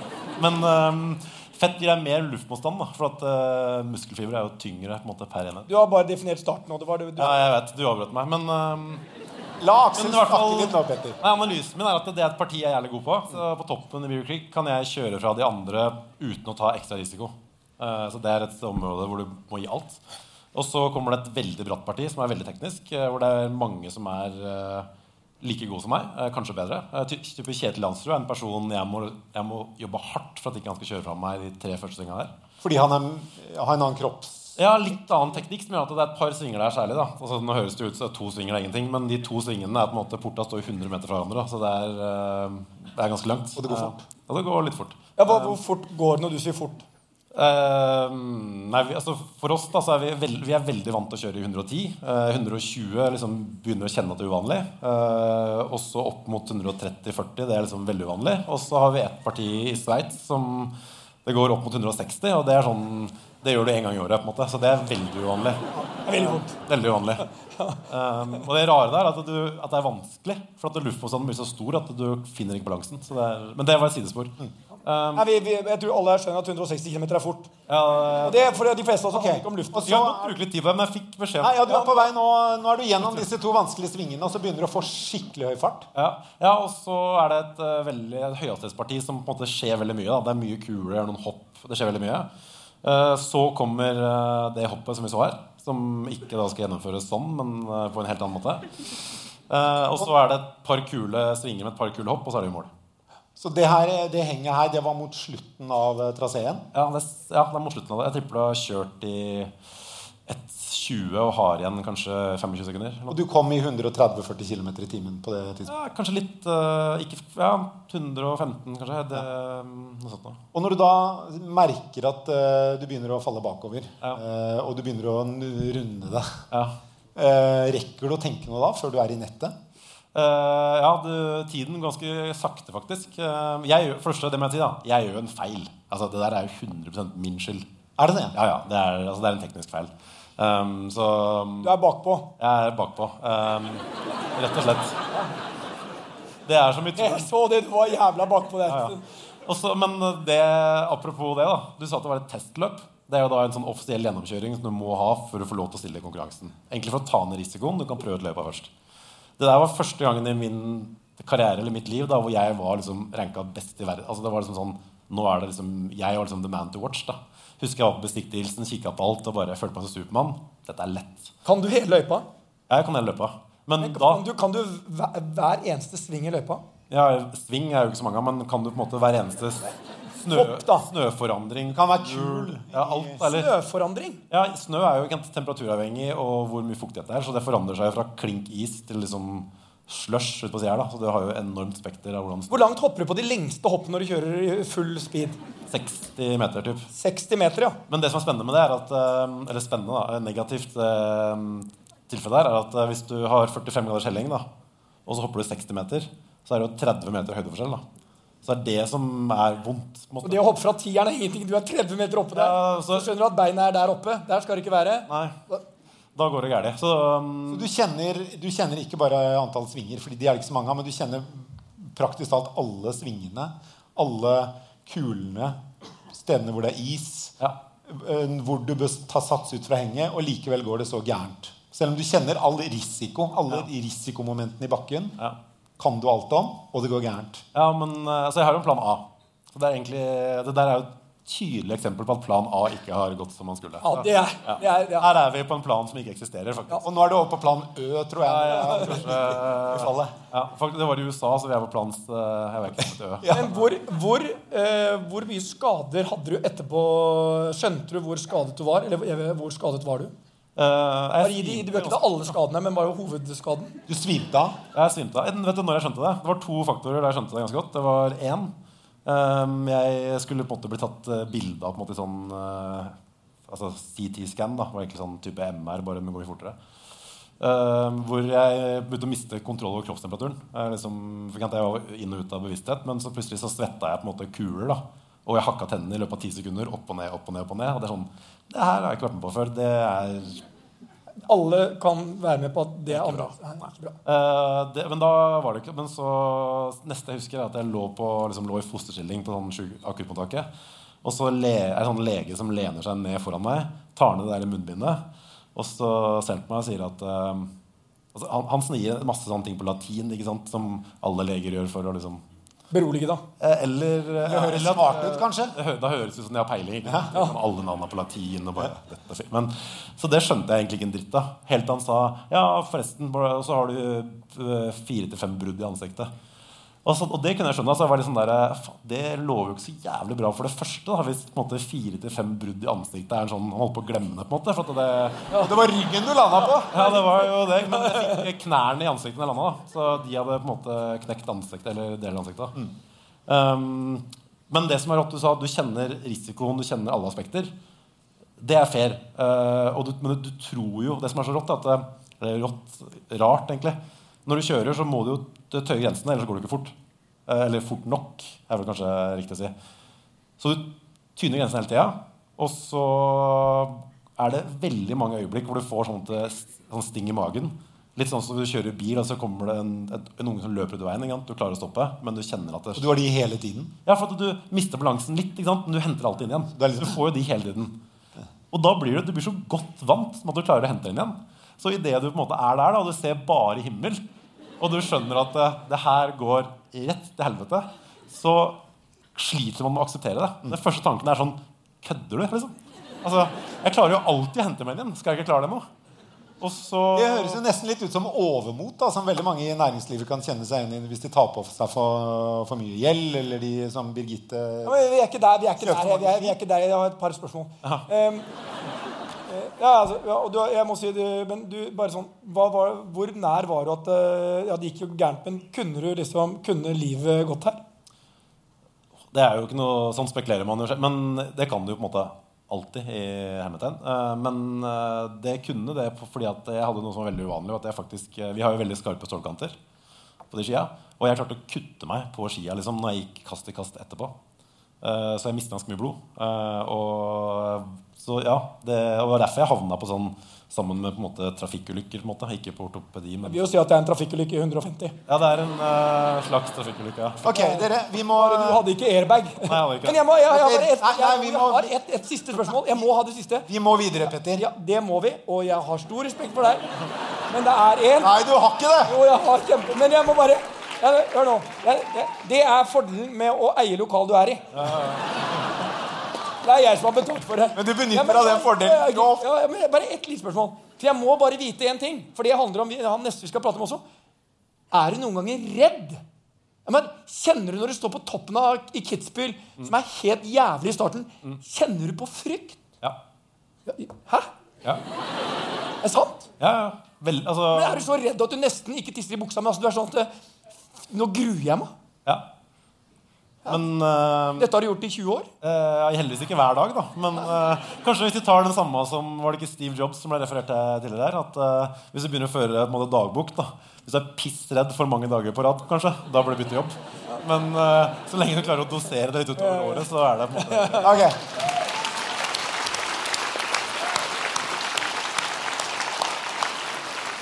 Men uh, fett gir deg mer luftmotstand, da, for at uh, muskelfiber er jo tyngre på en måte per enhet. Du har bare definert starten. Og det var det, du, Ja, jeg vet. Du avbrøt meg. Men eh, La Aksel snakke litt Petter. Nei, Analysen min er at det er et parti jeg er jævlig god på. Så på toppen i Beaver Creek kan jeg kjøre fra de andre uten å ta ekstra risiko. Eh, så det er et område hvor du må gi alt. Og så kommer det et veldig bratt parti som er veldig teknisk, eh, hvor det er mange som er eh, like gode som meg, kanskje bedre. Type Kjetil Landsrud er en person jeg må, jeg må jobbe hardt for at ikke han skal kjøre fra meg de tre første svingene der. Fordi han er, har en annen kropps... Ja, litt annen teknikk som gjør at det er et par svinger der særlig. da altså, Nå høres det ut som to svinger er ingenting, men de to svingene er på en måte porta står 100 meter fra hverandre. da, Så det er, det er ganske langt. Og det går fort. Ja, det går litt fort. Ja, hvor, hvor fort går det når du sier fort? Eh, nei, vi, altså For oss da, så er vi, veld, vi er veldig vant til å kjøre i 110. Uh, 120 liksom begynner å kjenne at det er uvanlig. Uh, og så opp mot 130-40. Det er liksom veldig uvanlig. Og så har vi et parti i Sveits som det går opp mot 160. Og det er sånn det gjør du én gang i året. på en måte Så det er veldig uvanlig. Veldig vondt. Veldig uvanlig. Um, og det rare der er at, du, at det er vanskelig. For at luftmotstanden blir så stor at du finner ikke balansen. Så det er, men det var et sidespor. Um, Nei, vi, vi, jeg tror alle skjønner at 160 km er fort. ja, Og det er for de fleste av oss handler ikke om luften. Så- godt bruke litt tid på det, men jeg fikk beskjed Nei, ja, du er på vei nå, nå er du gjennom disse to vanskelige svingene, og så begynner du å få skikkelig høy fart. Ja, ja og så er det et uh, veldig et høyhastighetsparti som på en måte skjer veldig mye. Da. Det er mye kuler, er noen hopp. Det skjer veldig mye. Uh, så kommer uh, det hoppet som vi så her, som ikke da skal gjennomføres sånn, men på en helt annen måte. Og så er det et par kule svinger med et par kule hopp, og så er det i mål. Så det, her, det henget her, det var mot slutten av eh, traseen. Ja, det, ja, det er mot slutten av det. Jeg tipper du har kjørt i 1,20 og har igjen kanskje 25 sekunder. Og du kom i 130-40 km i timen på det tidspunktet. Ja, kanskje litt uh, ikke, Ja, 115, kanskje. Det, sånt noe. Og når du da merker at eh, du begynner å falle bakover, Ja. eh, og du begynner å runde det, Ja. eh, rekker du å tenke noe da før du er i nettet? Eh, ja, det, tiden ganske sakte, faktisk. Eh, jeg, første, det må jeg si, da. Jeg gjør en feil. Altså, Det der er jo 100% min skyld. Er det det? Ja, ja. Det er, altså, det er en teknisk feil. Um, så Du er bakpå. jeg er bakpå. Um, rett og slett. Det er så mye tull. Jeg så det, du var jævla bakpå det. Ja, ja. Også, men det, apropos det, da. Du sa at det var et testløp. Det er jo da en sånn offisiell gjennomkjøring som du må ha for å få lov til å stille i konkurransen. Egentlig for å ta ned risikoen. Du kan prøve ut løypa først. Det der var første gangen i min karriere eller mitt liv da, hvor jeg var liksom ranka best i verden. Altså, det var liksom sånn, nå er det liksom, Jeg var liksom the man to watch. da. Husker jeg var på bestikkdelsen, kikka på alt og bare følte meg som Supermann. Dette er lett. Kan du hele løypa? Jeg kan hele løypa. Men da Kan du, kan du hver, hver eneste sving i løypa? ja, Sving er jo ikke så mange av, men kan du på en måte hver eneste snø, Hopp, da. snøforandring Kan være kul. Ja, alt, eller, Snøforandring? ja, snø er jo ikke temperaturavhengig og hvor mye fuktighet det er, så det forandrer seg fra klink is til liksom slush ute på sida. Så det har jo enormt spekter av hvordan Hvor langt hopper du på de lengste hoppene når du kjører i full speed? 60 meter, typ. 60 meter, ja. Men det som er spennende med det, er at eh, Eller spennende, da. Negativt eh, tilfelle der er at eh, hvis du har 45 graders helling, da, og så hopper du 60 meter, så er det jo 30 meter høydeforskjell. da. Så det er det som er vondt. måte. Og det å hoppe fra tieren er ingenting. Du er 30 meter oppe der. Ja, så så- skjønner du at beinet er der oppe. Der skal det ikke være. Nei, da går det galt. Så um, Så du kjenner, du kjenner ikke bare antall svinger, Fordi de er det ikke så mange av, men du kjenner praktisk talt alle svingene. Alle kulene. Stedene hvor det er is. ja. eh, Hvor du bør ta sats ut fra henget, og likevel går det så gærent. Selv om du kjenner all risiko, alle risikomomentene i bakken, Ja. Kan du alt om, og det går gærent. ja, men eh, altså, jeg har jo en plan A. Så det er egentlig Det der er jo et tydelig eksempel på at plan A ikke har gått som man skulle. Ja, det er, det er, ja. Her er vi på en plan som ikke eksisterer, faktisk. Og nå er du over på plan Ø, tror jeg. Ja, ja, i fallet. Ja, faktisk, det var i USA, så vi er på plans eh, Jeg vet ikke om det er Men hvor, hvor, eh, hvor mye skader hadde du etterpå? Skjønte du hvor skadet du var? Eller eh, hvor skadet var du? Eh, Bare gi de, ikke ta alle skadene, men bare hovedskaden. Du svimte av. Jeg svimte av. Vet du når jeg skjønte det? Det var to faktorer der jeg skjønte det ganske godt. Det var én ehm, Jeg skulle på en måte bli tatt eh, bilde av på en måte i sånn eh, altså CT-scan. da, var egentlig sånn type MR, bare med å gå fortere. Uh, hvor jeg begynte å miste kontroll over kroppstemperaturen. Jeg, liksom, jeg var inn og ut av bevissthet, Men så plutselig så svetta jeg på en måte kuler. da Og jeg hakka tennene i løpet av ti sekunder. Opp og ned, opp og ned. opp og ned Og det er sånn Det her har jeg ikke vært med på før. Det er Alle kan være med på at det er annerledes. Eh, det, men da var det ikke Men så neste jeg husker, er at jeg lå, på, liksom, lå i fosterstilling på sånn akuttmottaket. Og så le, er det sånn lege som lener seg ned foran meg, tar ned det der munnbindet, og så ser han på meg og sier at uh, altså, han, han snier masse sånne ting på latin ikke sant, som alle leger gjør for å liksom Berolige, da. eh, Eller høres eller at- smart ut, kanskje. Da høres det ut som de har peiling. Ja. Liksom Alle navnene på latin. Og bare, dette er. Men, så det skjønte jeg egentlig ikke en dritt av. Helt til han sa ja, forresten, så har du eh, fire til fem brudd i ansiktet. Og, så, og det kunne jeg skjønne. Altså, jeg var litt sånn der, faen, det lover jo ikke så jævlig bra for det første. Da, hvis på en måte, fire til fem brudd i ansiktet er en sånn Han holdt på å glemme det. på en måte for det, Det var ryggen du landa på. ja, det var jo det. Men jeg fikk knærne i ansiktet jeg landa. da. Så de hadde på en måte knekt ansiktet, eller delt av ansiktet. Mm. Um, men det som er rått, du sa du kjenner risikoen, du kjenner alle aspekter. Det er fair. Uh, og du, men du tror jo Det som er så rått, er at det, er rått, rart, egentlig Når du kjører, så må du jo tøye grensene, ellers går du ikke fort. Uh, eller fort nok, er vel kanskje riktig å si. Så du tyner grensene hele tida. Og så er det veldig mange øyeblikk hvor du får det- sånn sting i magen. Litt sånn som du kjører bil, og så kommer det en, et, en unge som løper ut i veien. Du klarer å stoppe, men du kjenner at det Og du har de hele tiden. Ja, for at du mister balansen litt, men du henter alltid inn igjen. Du liksom- Du får jo de hele tiden. Og da blir du, du blir så godt vant med at du klarer å hente inn igjen. Så idet du på en måte er der, da, og du ser bare himmel, og du skjønner at det, det her går rett til helvete, så sliter man med å akseptere det. Den første tanken er sånn Kødder du? liksom? Altså, Jeg klarer jo alltid å hente meg inn. Skal jeg ikke klare det nå? Og så Det høres jo nesten litt ut som overmot, da, som veldig mange i næringslivet kan kjenne seg igjen i hvis de tar på seg for, for mye gjeld, eller de som Birgitte Ja, men vi er ikke der. Vi er ikke der. Vi er, vi er ikke der. Jeg har et par spørsmål. Um, ja, altså, ja, og du, jeg må si det, men du, bare sånn, var, Hvor nær var du at eh, Ja, det gikk jo gærent, men kunne du liksom, kunne livet gått her? Det er jo ikke noe Sånn spekulerer man jo selv. Men det kan du jo på en måte alltid i hermetegn. Eh, Men eh, det kunne det fordi at jeg hadde noe som var veldig uvanlig. At jeg faktisk, vi har jo veldig skarpe stålkanter på de skia. Og jeg klarte å kutte meg på skia liksom, når jeg gikk kast i kast etterpå. Så jeg mistet ganske mye blod. Og så ja, det var derfor jeg havna på sånn sammen med på en måte trafikkulykker. på en måte, Ikke på ortopedi, men Jeg vil jo si at det er en trafikkulykke i 150. Ja, det er en uh, slags trafikkulykke. ja. Ok, dere, vi må Du hadde ikke airbag. Nei, jeg hadde ikke Men jeg, må, jeg, jeg, har et, Nei, nei, jeg, jeg har et, et siste spørsmål. Jeg må ha det siste. Vi må videre, Petter. Ja, Det må vi, og jeg har stor respekt for deg. Men det er én Nei, du har ikke det! Jo, jeg har kjempe... Men jeg må bare jeg, Hør nå. Jeg, jeg, det er fordelen med å eie lokal du er i. Det er jeg som har betalt for det. Men du benytter Ja, men- av den fordelen Ja. Ja, ja, men bare ett lite spørsmål. For jeg må bare vite én ting. For det handler om han neste vi skal prate om også. Er du noen ganger redd? Men, kjenner du når du står på toppen av i Kitzbühel, som er helt jævlig i starten, kjenner du på frykt? Ja. Ja, Hæ? Ja. Er det sant? Ja, ja. Vel, altså, Men Er du så redd at du nesten ikke tisser i buksa? Men altså, du er sånn at Nå gruer jeg meg. ja. Men uh, Dette har du gjort i 20 år. Uh, Heldigvis ikke hver dag, da. Men uh, kanskje hvis vi tar den samme som Var det ikke Steve Jobs som ble referert til tidligere her? At Hvis du begynner å føre en måte, dagbok da Hvis du er pissredd for mange dager på rad, kanskje, da bør du bytte jobb. Men så lenge du klarer å dosere det litt utover året, så er det på en måte Ok.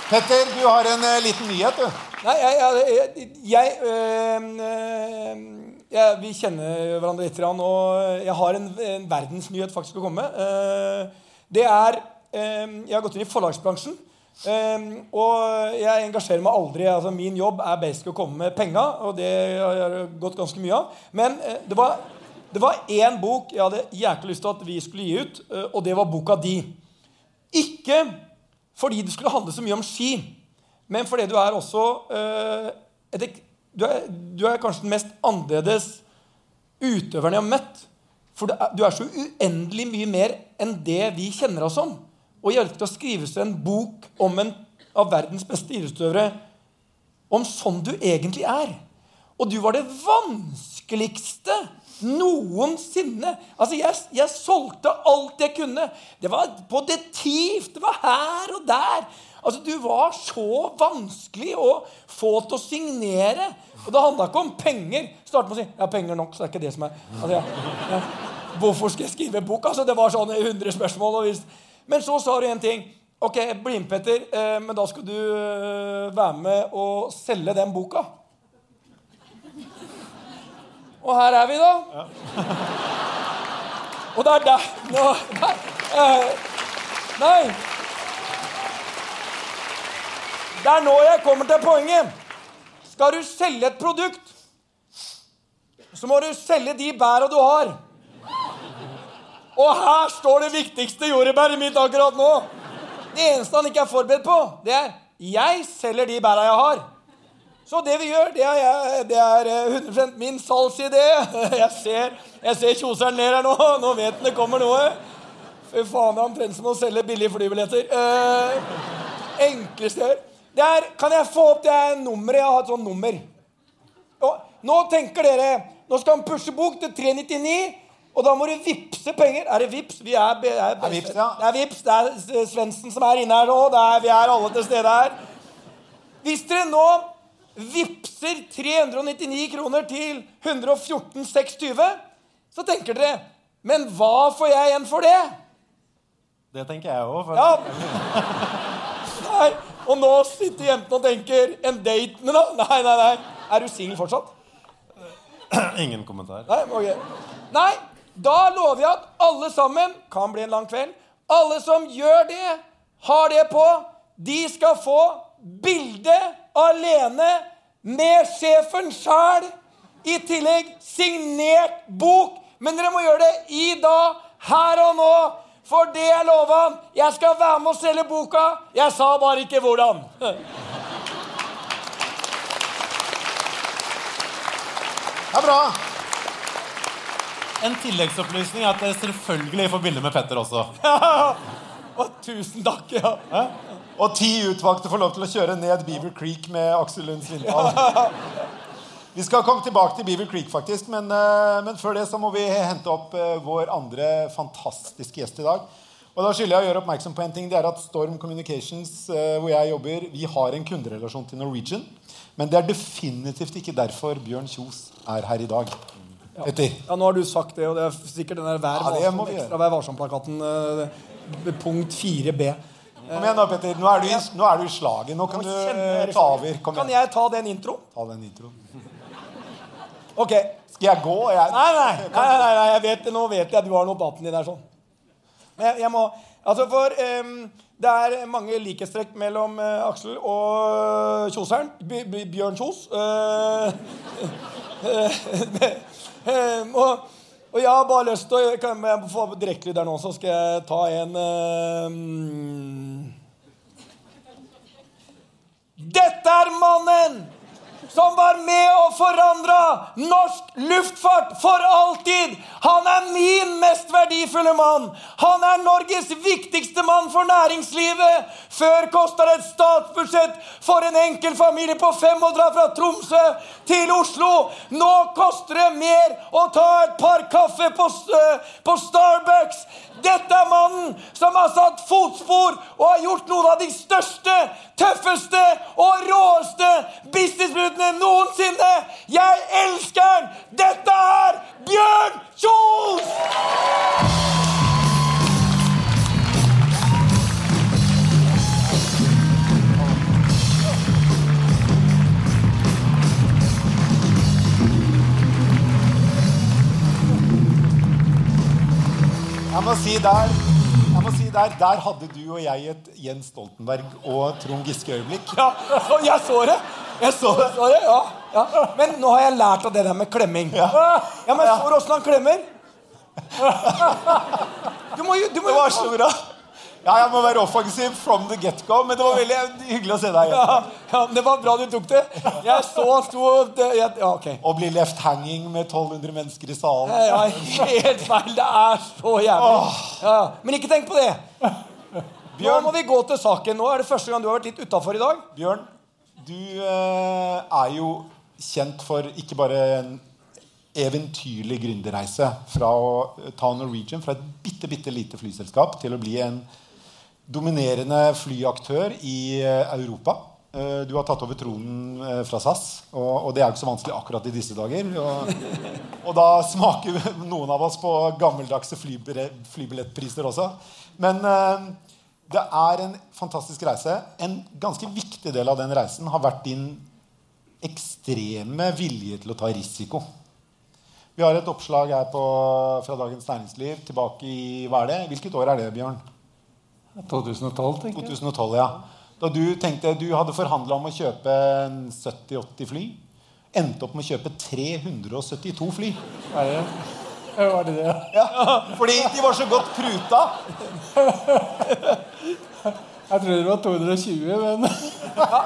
Petter, du har en liten nyhet, du. Nei, jeg, jeg, jeg, øh, øh, jeg Vi kjenner hverandre litt, og jeg har en, en verdensnyhet faktisk å komme med. Eh, det er øh, Jeg har gått inn i forlagsbransjen. øh, og jeg engasjerer meg aldri. altså Min jobb er basic å komme med penga, og det har jeg gått ganske mye av. Men det var det var én bok jeg hadde jæklig lyst til at vi skulle gi ut, og det var boka di. Ikke fordi det skulle handle så mye om ski, men fordi du er også et, du, er, du er kanskje den mest annerledes utøveren jeg har møtt. For du er, så uendelig mye mer enn det vi kjenner oss som. Og hjelpe til å skrive seg en bok om en av verdens beste idrettsutøvere om sånn du egentlig er. Og du var det vanskeligste noensinne. Altså, jeg, jeg solgte alt jeg kunne. Det var på detiv, det var her og der. Altså, Du var så vanskelig å få til å signere. Og det handla ikke om penger. Starte med å si 'Jeg har penger nok, så det er ikke det som er altså, jeg, jeg, Hvorfor skal jeg skrive bok? Altså, Det var sånn 100 spørsmål. Men så sa du en ting. Ok, bli med, Petter, eh, men da skal du eh, være med og selge den boka. Og her er vi, da. Og det er der Nå Nei. eh, nei. Det er nå jeg kommer til poenget. Skal du selge et produkt, så må du selge de bæra du har. Og her står det viktigste jordbæret mitt akkurat nå. Det eneste han ikke er forberedt på, det er jeg selger de bæra jeg har. Så det vi gjør, det er, jeg- det er eh, 100% min salgsidé. Jeg ser, ser kjoseren ler her nå. Nå vet han det kommer noe. Fy faen, det er omtrent som å selge billige flybilletter. Eh, enkleste jeg gjør. Er, kan jeg få opp det er nummeret? Jeg har et sånt nummer. Og nå tenker dere Nå skal han pushe bok til 399, og da må du vippse penger. Er det vips? Vi er, er, er, er vips, ja. Det er vips. Det er Svendsen som er inne her nå. Det vi er alle til stede her. Hvis dere nå vippser 399 kroner til 114,620, så tenker dere Men hva får jeg igjen for det? Det tenker jeg òg. Ja. Nei. Og nå sitter jentene og tenker En date med noen? Nei, nei, nei. Er du singel fortsatt? Ingen kommentar. Nei, okay. Nei, da lover jeg at alle sammen Kan bli en lang kveld. Alle som gjør det, har det på, de skal få bilde alene med sjefen sjæl. I tillegg signert bok. Men dere må gjøre det i dag, her og nå. For det jeg lova han. Jeg skal være med å selge boka. Jeg sa bare ikke hvordan. Det er bra. En tilleggsopplysning er at dere selvfølgelig får bilde med Petter også. Og tusen takk. ja. Og ti utvalgte får lov til å kjøre ned Beaver Creek med Aksel Lund Svindal. Vi skal komme tilbake til Beaver Creek, faktisk, men, eh, men før det så må vi hente opp eh, vår andre fantastiske gjest i dag. Og da skylder jeg å gjøre oppmerksom på en ting. Det er at Storm Communications, eh, hvor jeg jobber, vi har en kunderelasjon til Norwegian. Men det er definitivt ikke derfor Bjørn Kjos er her i dag. Petter. Ja, nå har du sagt det, og det er sikkert den der Vær Ja, varsom, må ekstra Vær varsom-plakaten. eh, punkt 4b. Kom igjen da, Petter. Nå er du i, nå er du i slaget. Nå kan du ta over. Kan jeg ta den introen? Ta den introen. Ok. Skal jeg gå? Jeg... Nei, nei, nei, nei, nei jeg vet, nå vet jeg at du har noe på atten din der sånn. Men jeg, jeg må Altså, for um, det er mange likhetstrekk mellom uh, Aksel og Kjoseren. B B Bjørn Kjos. Uh, og, og jeg har bare lyst til å Kan jeg få direktelyd der nå, så skal jeg ta en ehm, Dette er mannen som var med forandra norsk luftfart for alltid. Han er min mest verdifulle mann. Han er Norges viktigste mann for næringslivet. Før kosta det et statsbudsjett for en enkel familie på fem å dra fra Tromsø til Oslo. Nå koster det mer å ta et par kaffe på, på Starbucks. Dette er mannen som har satt fotspor og har gjort noen av de største, tøffeste og råeste businessbruddene noensinne. Jeg elsker han! Dette er Bjørn Kjos! Jeg må si der jeg må si der, der hadde du og jeg et Jens Stoltenberg og Trond Giske-øyeblikk. Ja, jeg så det. Jeg så det, så det ja, ja. Men nå har jeg lært av det der med klemming. Ja, men jeg så åssen han klemmer. Du må jo du må, Det var så bra. Ja, jeg må være offensiv from the get-go, men det var veldig hyggelig å se deg igjen. Ja, ja, men det var bra du tok det. Jeg så han sto Ja, ok. Å bli left hanging med 1200 mennesker i salen. Ja, helt feil. Det er så jævlig. Ja, men ikke tenk på det. Nå må vi gå til saken. Nå er det første gang du har vært litt utafor i dag. Bjørn, du eh, er jo kjent for ikke bare en eventyrlig gründerreise fra å ta Norwegian fra et bitte, bitte lite flyselskap til å bli en dominerende flyaktør i eh, Europa. Eh, Du har tatt over tronen eh, fra SAS, og, det er jo ikke så vanskelig akkurat i disse dager. Og, da smaker noen av oss på gammeldagse flybillettpriser også. Men det er en fantastisk reise. En ganske viktig del av den reisen har vært din ekstreme vilje til å ta risiko. Vi har et oppslag her på, fra Dagens Næringsliv tilbake i hva er det? Hvilket år er det, Bjørn? 2012, tenker jeg. 2012, ja. Da du tenkte du hadde forhandla om å kjøpe en 70-80 fly. Endte opp med å kjøpe 372 fly. Er det? Var det det? Ja, fordi de var så godt pruta. Jeg trodde det var 220, men ja,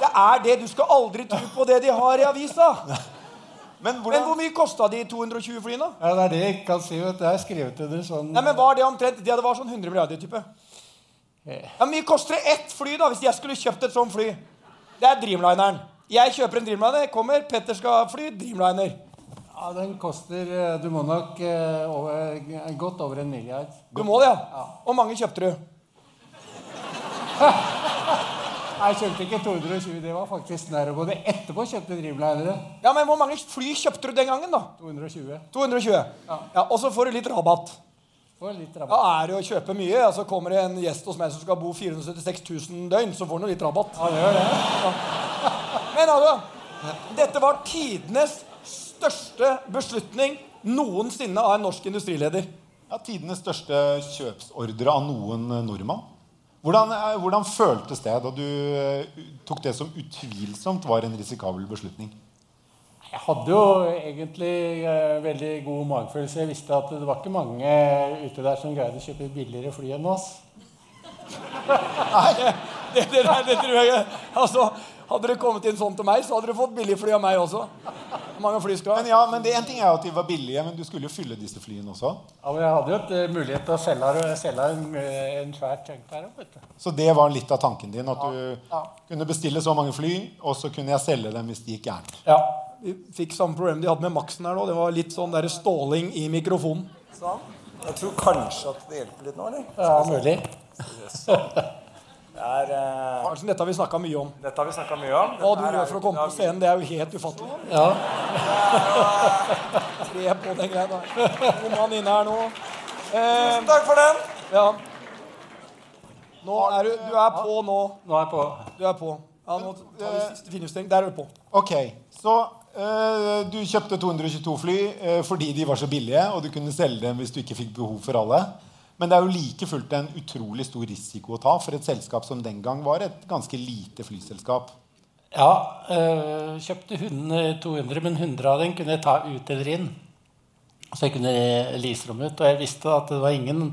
Det er det. Du skal aldri tro på det de har i avisa. Men Men hvor mye kosta de 220 flyene? ja, det er det jeg ikke kan si. Vet du. Jeg har skrevet under sånn Nei, men Var det omtrent Det var sånn 100 milliarder type. Ja, mye koster det ett fly, da, hvis jeg skulle kjøpt et sånt fly? Det er Dreamlineren. Jeg kjøper en Dreamliner, kommer, Petter skal fly, Dreamliner. Ja, Den koster eh, Du må nok uh, over, godt over en milliard. Du må det, ja. Hvor mange kjøpte du? Jeg kjøpte ikke 220, det var faktisk nær å gå. Det etterpå kjøpte Dreamlinere. Ja, men Hvor mange fly kjøpte du den gangen, da? 220. 220. Ja, Og så får du litt rabatt. Får litt Ja, Da Er det å kjøpe mye, Og så kommer det en gjest hos meg som skal bo 476 000 døgn, så får han litt rabatt. Ja, det gjør det. Men altså, dette var tidenes største beslutning noensinne av en norsk industrileder. Ja, Tidenes største kjøpsordre av noen nordmann. Hvordan, eh, hvordan føltes det da du eh, tok det som utvilsomt var en risikabel beslutning? Jeg hadde jo egentlig eh, veldig god magefølelse. Jeg visste at det var ikke mange ute der som greide å kjøpe billigere fly enn oss. Det, det, der, det tror jeg Altså, Hadde dere kommet inn sånn til meg, så hadde dere fått billige fly av meg også. Mange fly skal Men ja, men det, En ting er jo at de var billige, men du skulle jo fylle disse flyene også. Ja, men jeg hadde jo et, uh, mulighet til å selge, selge en, eh, en svær tank der oppe. Så det var litt av tanken din. At du kunne bestille så mange fly, og så kunne jeg selge dem hvis det gikk gærent. Ja, Vi fikk samme problem de hadde med Maxen her nå. Det var litt sånn der ståling i mikrofonen. Sånn. Jeg tror kanskje at det hjelper litt nå, eller? Ja, mulig. Det er, uh, Arnsen, dette har vi snakka mye om. dette har vi snakka mye om. Hva du gjør for å komme på scenen, det er jo helt ufattelig. Ja. Tre på den greia der. God mann inne her nå. Tusen Takk for den! ja. Nå er du Du er på nå. Nå er jeg på. Du er på. Ja, nå tar vi siste finjustering. Der er du på. Ok, Så Uh, du kjøpte 222 fly eh, fordi de var så billige, og du kunne selge dem hvis du ikke fikk behov for alle. Men det er jo like fullt en utrolig stor risiko å ta for et selskap som den gang var et ganske lite flyselskap. Ja, øh, kjøpte hunden 200, men 100 av dem kunne jeg ta ut eller inn. Så jeg kunne lease dem ut. Og jeg visste at det var ingen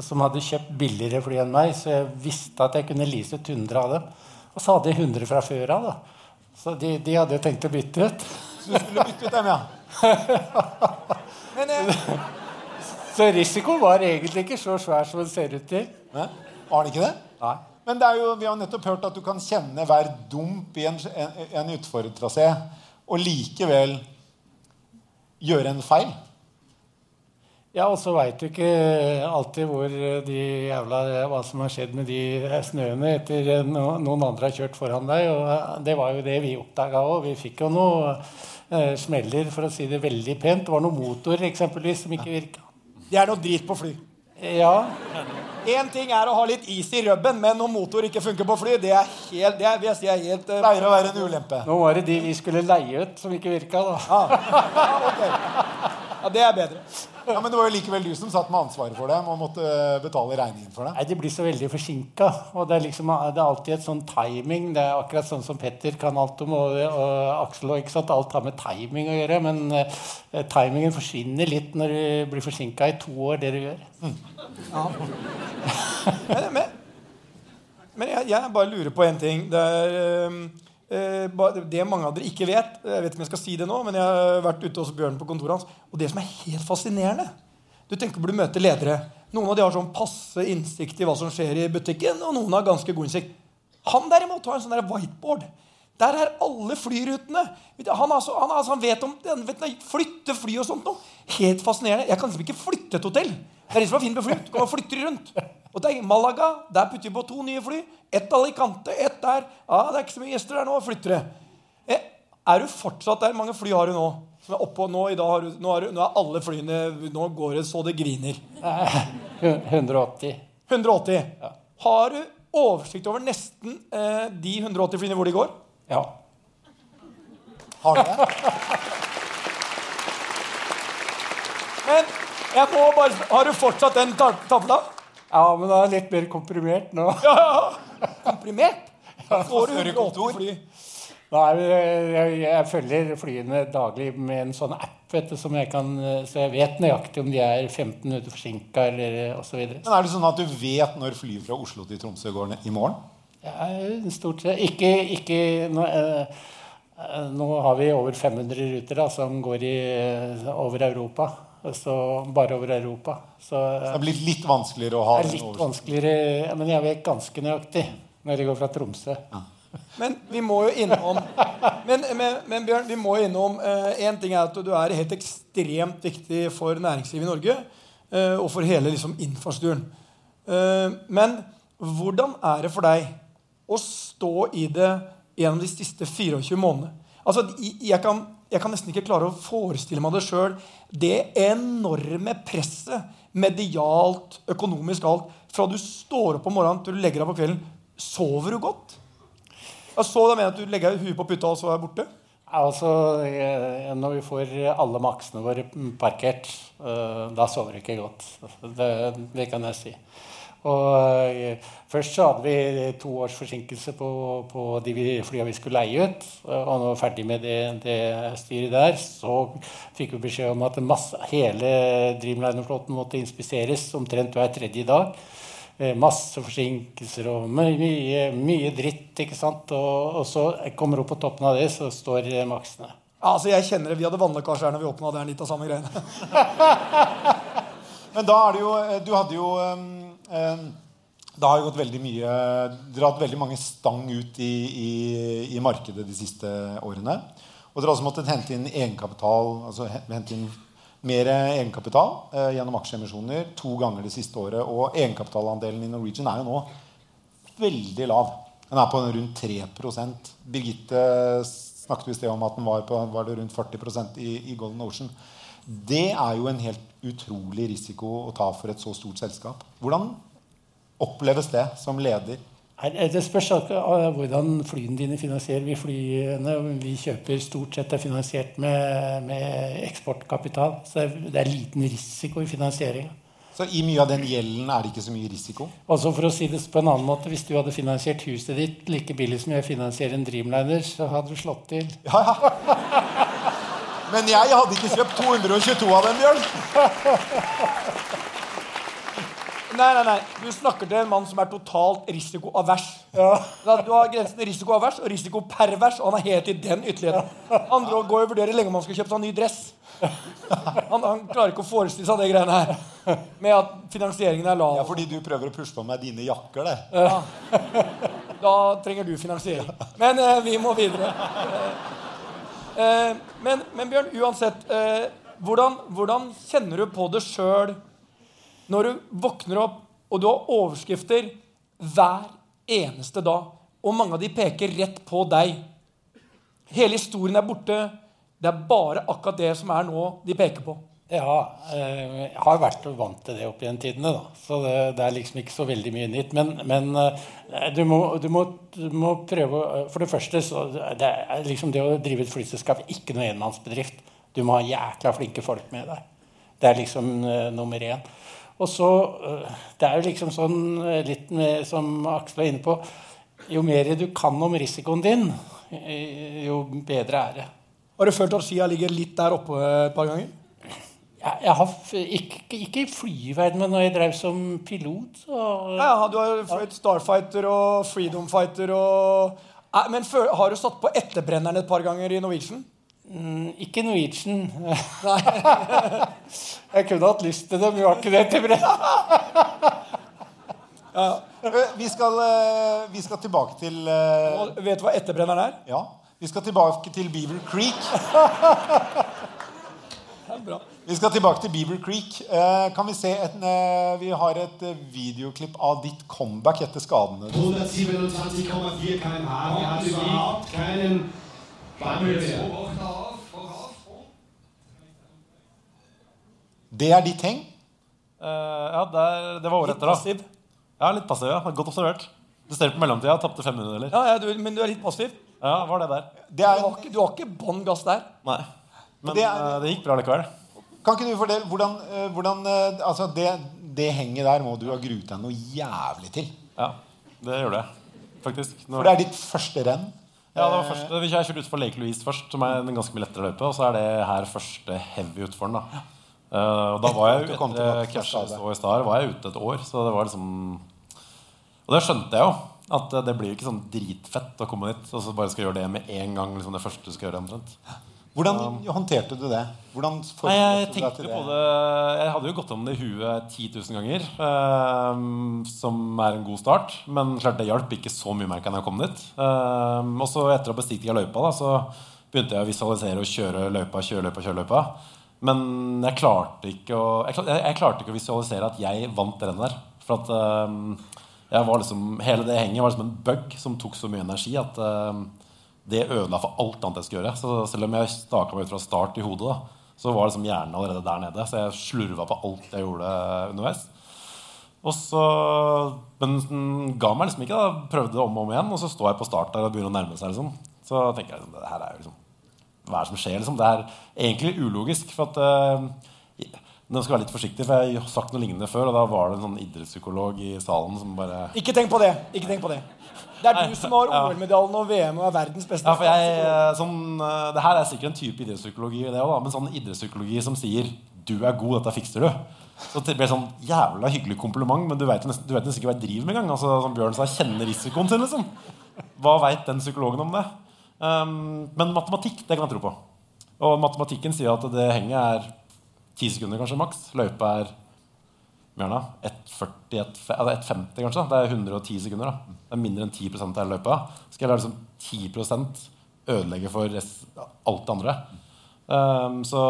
som hadde kjøpt billigere fly enn meg, så jeg visste at jeg kunne lease ut 100 av dem. Og så hadde jeg 100 fra før av. da. Så de, de hadde tenkt å bytte ut. Så du skulle bytte ut dem, ja? Men eh, Så risikoen var egentlig ikke så svær som den ser ut til. Nei? Var den ikke det? Nei. Men det er jo, vi har nettopp hørt at du kan kjenne hver dump i en, en, en utfordrertrasé og likevel gjøre en feil. Ja, og så veit du ikke alltid hvor de jævla, hva som har skjedd med de snøene etter no, noen andre har kjørt foran deg. Og det var jo det vi oppdaga òg. Vi fikk jo noe eh, smeller, for å si det veldig pent. Det var noen motor eksempelvis som ikke virka. Det er noe drit på fly. Ja. Én ting er å ha litt is i rubben, men når motor ikke funker på fly, det er helt, det er, si er helt uh, Pleier å være en ulempe. Nå var det de vi skulle leie ut, som ikke virka, da. Ja, det er bedre. Ja, Men det var jo likevel du som satt med ansvaret for dem og måtte eh, betale regningen for det. Nei, De blir så veldig forsinka. Og det er, liksom, det er alltid et sånn timing. Det er akkurat sånn som Petter kan alt om, og, og Aksel og ikke sant? Alt har med timing å gjøre. Men uh, timingen forsvinner litt når du blir forsinka i to år, det du gjør. Ja. Men, men, men jeg, jeg bare lurer på en ting. Det er eh, eh, ba- det mange av dere ikke vet Jeg vet ikke om jeg skal si det nå, men jeg har vært ute hos Bjørn på kontoret hans. Og det som er helt fascinerende Du tenker på du møter ledere. Noen av de har sånn passe innsikt i hva som skjer i butikken, og noen har ganske god innsikt. Han derimot har en sånn der whiteboard. Der er alle flyrutene. Han, altså, han, altså, han vet om han vet flytte fly og sånt noe. Helt fascinerende. Jeg kan liksom ikke flytte et hotell. Det er det som er fint med fly. Du kan flytte rundt. Og det er Malaga. Der putter vi på to nye fly. Ett Alicante, ett der. Ja, Det er ikke så mye gjester der nå. Flytter det. Eh, er du fortsatt der? Mange fly har du nå? Som er oppå nå, i dag har du, nå, er, du- nå er alle flyene Nå går det så det griner. 180. 180. Har du oversikt over nesten eh, de 180 flyene hvor de går? Ja. Har du det? Men jeg må bare Har du fortsatt den ta- tavla? Ja, men det er litt mer komprimert nå. Ja, ja. Komprimert? Får du 180 fly? Nei, jeg, jeg, jeg følger flyene daglig med en sånn app, vet du, som jeg kan, så jeg vet nøyaktig om de er 15 minutter forsinka eller osv. Men er det sånn at du vet når flyet fra Oslo til Tromsø går ned i morgen? Ja, stort sett. Ikke, ikke nå, eh, eh, nå har vi over 500 ruter da, som går i, eh, over Europa. Så bare over Europa. Så, Så det er blitt litt vanskeligere å ha det er litt oversikten. vanskeligere, men jeg vet ganske nøyaktig når jeg går fra Tromsø. Men vi må jo innom Men, men, men Bjørn, vi må innom Én ting er at du er helt ekstremt viktig for næringslivet i Norge. eh, og for hele liksom, infrastrukturen. Eh, men hvordan er det for deg å stå i det gjennom de siste 24 månedene? Altså, jeg kan, jeg kan nesten ikke klare å forestille meg det sjøl. Det enorme presset, medialt, økonomisk, alt, fra du står opp om morgenen til du legger deg på kvelden. Sover du godt? Jeg så da mener at du legger huet på putta og så er borte. Altså, eh, Når vi får alle maksene våre parkert, eh, da sover du ikke godt. Det, det kan jeg si. Og eh, Først så hadde vi to års forsinkelse på, på de flyene vi skulle leie ut. Og når vi var ferdig med det, det styret der, så fikk vi beskjed om at masse, hele Dreamliner-flåten måtte inspiseres omtrent hver tredje dag. Eh, Masse forsinkelser og my- mye, mye dritt. ikke sant? Og, og så kommer opp på toppen av det, så står eh, maksene. Ja, altså jeg kjenner det, Vi hadde vannlekkasje her når vi åpna. Det er litt av samme greiene. Men da er det jo eh, Du hadde jo um, um, Det har jo gått veldig mye Dere har hatt veldig mange stang ut i, i, i markedet de siste årene. Og dere har også måttet hente inn egenkapital Altså hente inn mer egenkapital eh, gjennom aksjeemisjoner to ganger det siste året. Og egenkapitalandelen i Norwegian er jo nå veldig lav. Den er på rundt 3 Birgitte snakket jo i sted om at den var, på, var rundt 40% i, i Golden Ocean. Det er jo en helt utrolig risiko å ta for et så stort selskap. Hvordan oppleves det som leder? Det spørs ikke hvordan flyene dine finansierer. Vi flyene vi kjøper stort sett er finansiert med, med eksportkapital. Så det er- liten risiko i finansieringa. Så i mye av den gjelden er det ikke så mye risiko? Og så for å si det på en annen måte, Hvis du hadde finansiert huset ditt like billig som jeg finansierer en Dreamliner, så hadde du slått til. Ja, Men jeg hadde ikke kjøpt 222 av dem, Bjørn. Nei, nei, nei. Du snakker til en mann som er totalt risikoavers. Ja. Du har grensen risikoavers og risikopervers, og han er helt i den ytterligheten. Andre går og vurderer lenge om han skal kjøpe seg en ny dress. Han, han klarer ikke å forestille seg det greiene her. Med at finansieringen er lav. Ja, fordi du prøver å pushe på meg dine jakker, det. Ja. Da trenger du finansiering. Men eh, vi må videre. Eh, eh, men, men Bjørn, uansett. Eh, hvordan, hvordan kjenner du på det sjøl når du våkner opp og du har overskrifter hver eneste dag, og mange av de peker rett på deg? Hele historien er borte. Det er bare akkurat det som er nå, de peker på. Ja, eh, jeg har vært vant til det opp igjen tidene, da. Så det, det er liksom ikke så veldig mye nytt. Men, men eh, du, må, du, må, du må prøve å- For det første så det er liksom det å drive et flyselskap ikke noe enmannsbedrift. Du må ha jækla flinke folk med deg. Det er liksom uh, nummer én. Og så eh, Det er jo liksom sånn eh, litt med, som Aksel var inne på Jo mer du kan om risikoen din, eh, jo bedre er det. Har du følt at skia ligger litt der oppe et par ganger? Jeg, jeg har ikke, ikke i flyverden, men når jeg drev som pilot, så Ja, ja, du har fløyet Starfighter og Freedom Fighter og Men har du satt på etterbrenneren et par ganger i Norwegian? Mm, ikke Norwegian. jeg kunne hatt lyst til det, men vi har ikke det til brett. ja. Vi skal, eh, vi skal tilbake til uh... Og Vet du hva etterbrenneren er? Ja. Vi skal tilbake til Beaver Creek. Det er bra. Vi skal tilbake til Beaver Creek. Eh, kan vi se et, eh, Vi har et eh, videoklipp av ditt comeback etter skadene. 127,4 km/h. Wir hatten überhaupt keinen. Det er ditt heng? Uh, ja, det, er, det var året etter, da. passiv? Ja, litt passiv. ja. Godt observert. Du ser på mellomtida. Tapte 500 eller? Ja, ja, du, men du er litt passiv. Ja, var det der. Du har ikke, du har ikke bånn gass der. Nei. Men Det er... uh, det gikk bra likevel. Kan ikke du fordele hvordan, uh, hvordan eh, Altså, det, det henget der må du ha gruet deg noe jævlig til. Ja, det gjorde jeg. Faktisk. Når... For det er ditt første renn. Ja, det var første, Vi kjørte ut for Lake Louise først, som er en ganske mye lettere løype. Og så er det her første heavy utfor den. da Uh, Og da var jeg etter så i Star var jeg ute et år. Så det var liksom Og det skjønte jeg jo. At det blir jo ikke sånn dritfett å komme dit og så bare skal gjøre det med en gang. liksom det første du skal gjøre omtrent Hvordan håndterte du det? Hvordan Nei, jeg tenkte til på det Jeg hadde jo gått om det i huet 10 000 ganger. eh, som er en god start. Men klart det hjalp ikke så mye mer enn jeg kom dit. Eh, og så etter å ha bestilt løypa, da, så begynte jeg å visualisere og kjøre løypa, kjøre løypa, kjøre løypa. Men jeg klarte ikke å jeg, jeg, jeg klarte ikke å visualisere at jeg vant det rennet der. For at eh, jeg var liksom Hele det henget var liksom en bug som tok så mye energi at ehm, det ødela for alt annet jeg skulle gjøre. Så selv om jeg staka meg ut fra start i hodet, da, så var liksom hjernen allerede der nede. Så jeg slurva på alt jeg gjorde underveis. Og så, Men den ga meg liksom ikke. da Prøvde om og om igjen, og så står jeg på start der og begynner å nærme seg. liksom Så tenker jeg liksom, det her er jo liksom Hva er det som skjer? liksom Det er egentlig ulogisk. For at eh, Nå skal jeg være litt forsiktig, for jeg har sagt noe lignende før. Og da var det en sånn idrettspsykolog i salen som bare Ikke tenk på det. Ikke tenk på det. Det er du som har OL-medaljen og VM og er verdens beste. Ja, for jeg, sånn, eh, det her er sikkert en type idrettspsykologi, det også, men sånn idrettspsykologi som sier 'du er god, dette fikser du'. Så det blir sånn jævla hyggelig kompliment, men du vet, nesten, du vet nesten ikke hva jeg driver med engang. Altså, som Bjørn sa, kjenner risikoen sin, liksom. Hva veit den psykologen om det? Um, men matematikk, det kan jeg tro på. Og matematikken sier at det henget er ti sekunder, kanskje maks. Løypa er Bjørna, 1,40, 1,50 kanskje. Det er 110 sekunder. da Det er mindre enn 10 av hele løypa. Skal jeg la liksom 10 ødelegge for rest, alt det andre? Um, så,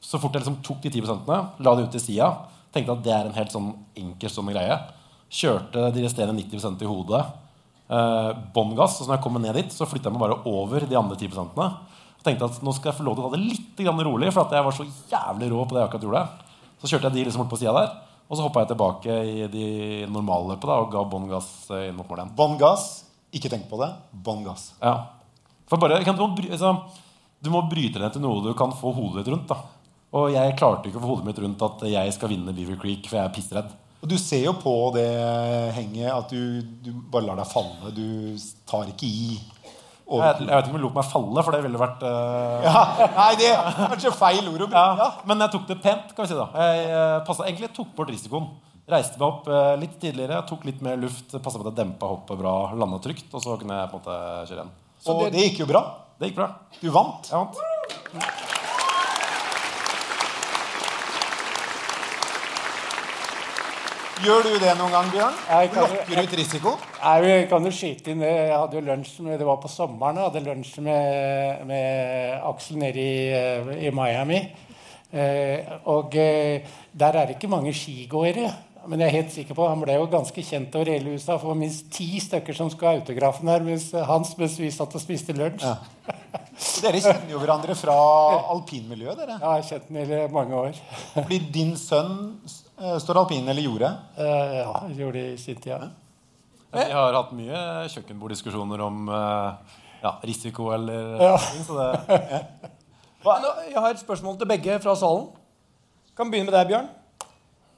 så fort jeg liksom tok de 10% la det ut til sida, tenkte at det er en helt sånn enkeltstående greie. Kjørte de resterende 90% i hodet. Uh, Bånn gass. Og så når jeg kom ned dit, så flytta jeg meg bare over de andre 10 Og tenkte at nå skal jeg få lov til å ta det litt rolig, for at jeg var så jævlig rå på det jeg akkurat gjorde. Så kjørte jeg de liksom bort på sida der, og så hoppa jeg tilbake i de normalløpet da, og ga bånn gass eh, inn mot mål igjen. Bånn gass. Ikke tenk på det. Bånn gass. Ja. For bare, kan, du, må, bry- altså, du må bryte det ned til noe du kan få hodet ditt rundt. da Og jeg klarte ikke å få hodet mitt rundt at jeg skal vinne Beaver Creek, for jeg er pissredd. Og du ser jo på det henget at du, du bare lar deg falle. Du tar ikke i. Jeg, jeg vet ikke om jeg lot meg falle, for det ville vært uh... Ja, nei, det er kanskje feil ord å bruke. ja. Men jeg tok det pent. kan vi si da Jeg uh, passet, egentlig tok bort risikoen. Reiste meg opp uh, litt tidligere, tok litt mer luft, passa på at jeg dempa hoppet bra, landa trygt, og så kunne jeg på en måte kjøre igjen. Og det, gikk jo bra. Det gikk bra. Du vant. Jeg vant. Gjør du det noen gang, Bjørn? Du kan- ut risiko? Nei, vi kan jo skyte inn det. Jeg hadde jo lunsj med, Det var på sommeren. Jeg hadde lunsj med, med Aksel nede i, eh, i Miami. Eh, og eh, der er det ikke mange skigåere. Men jeg er helt sikker på Han ble jo ganske kjent over hele USA. For minst ti stykker som skulle ha autografen her mens hans mens vi satt og spiste lunsj. Ja. Dere kjenner jo hverandre fra alpinmiljøet, dere. Ja, jeg har kjent den i mange år. Blir din sønn eh, står alpin, eller gjorde? Eh, ja, jeg gjorde i sin tid. Ja. Vi har hatt mye kjøkkenborddiskusjoner om eh, ja, risiko eller Ja. så det Jeg har et spørsmål til begge fra salen. Kan begynne med deg, Bjørn.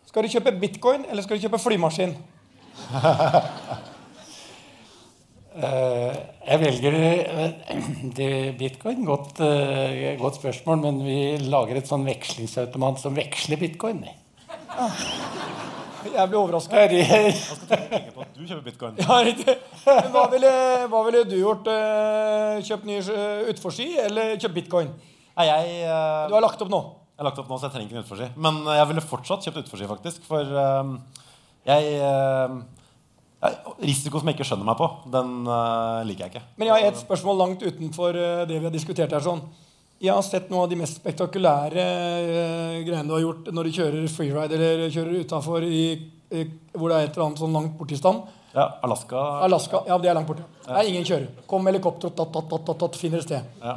Skal du kjøpe bitcoin, eller skal du kjøpe flymaskin? Eh, jeg velger eh, det bitcoin. Godt, eh, godt spørsmål, men vi lager et sånn vekslingsautomat som veksler bitcoin. Jævlig overraska. Du kjøper bitcoin. Ja, hva ville, hva ville du gjort? Kjøpt ny eh, utforski eller kjøpt bitcoin? Nei, jeg uh, Du har lagt opp nå? Jeg har lagt opp nå, så jeg trenger ikke en utforski. Men jeg ville fortsatt kjøpt utforski, faktisk. For eh, jeg, uh, jeg Risiko som jeg ikke skjønner meg på, den uh, liker jeg ikke. Men jeg har et spørsmål langt utenfor uh, det vi har diskutert her. sånn. Jeg har sett noen av de mest spektakulære uh, greiene du har gjort når du kjører freeride eller kjører utafor hvor det er et eller annet sånn langt borti stand. Ja, Alaska. Alaska, ja, det er langt borte. Det er ingen kjører. Kom med helikopter, tatt, tatt, tatt, tatt, finner et sted. Ja.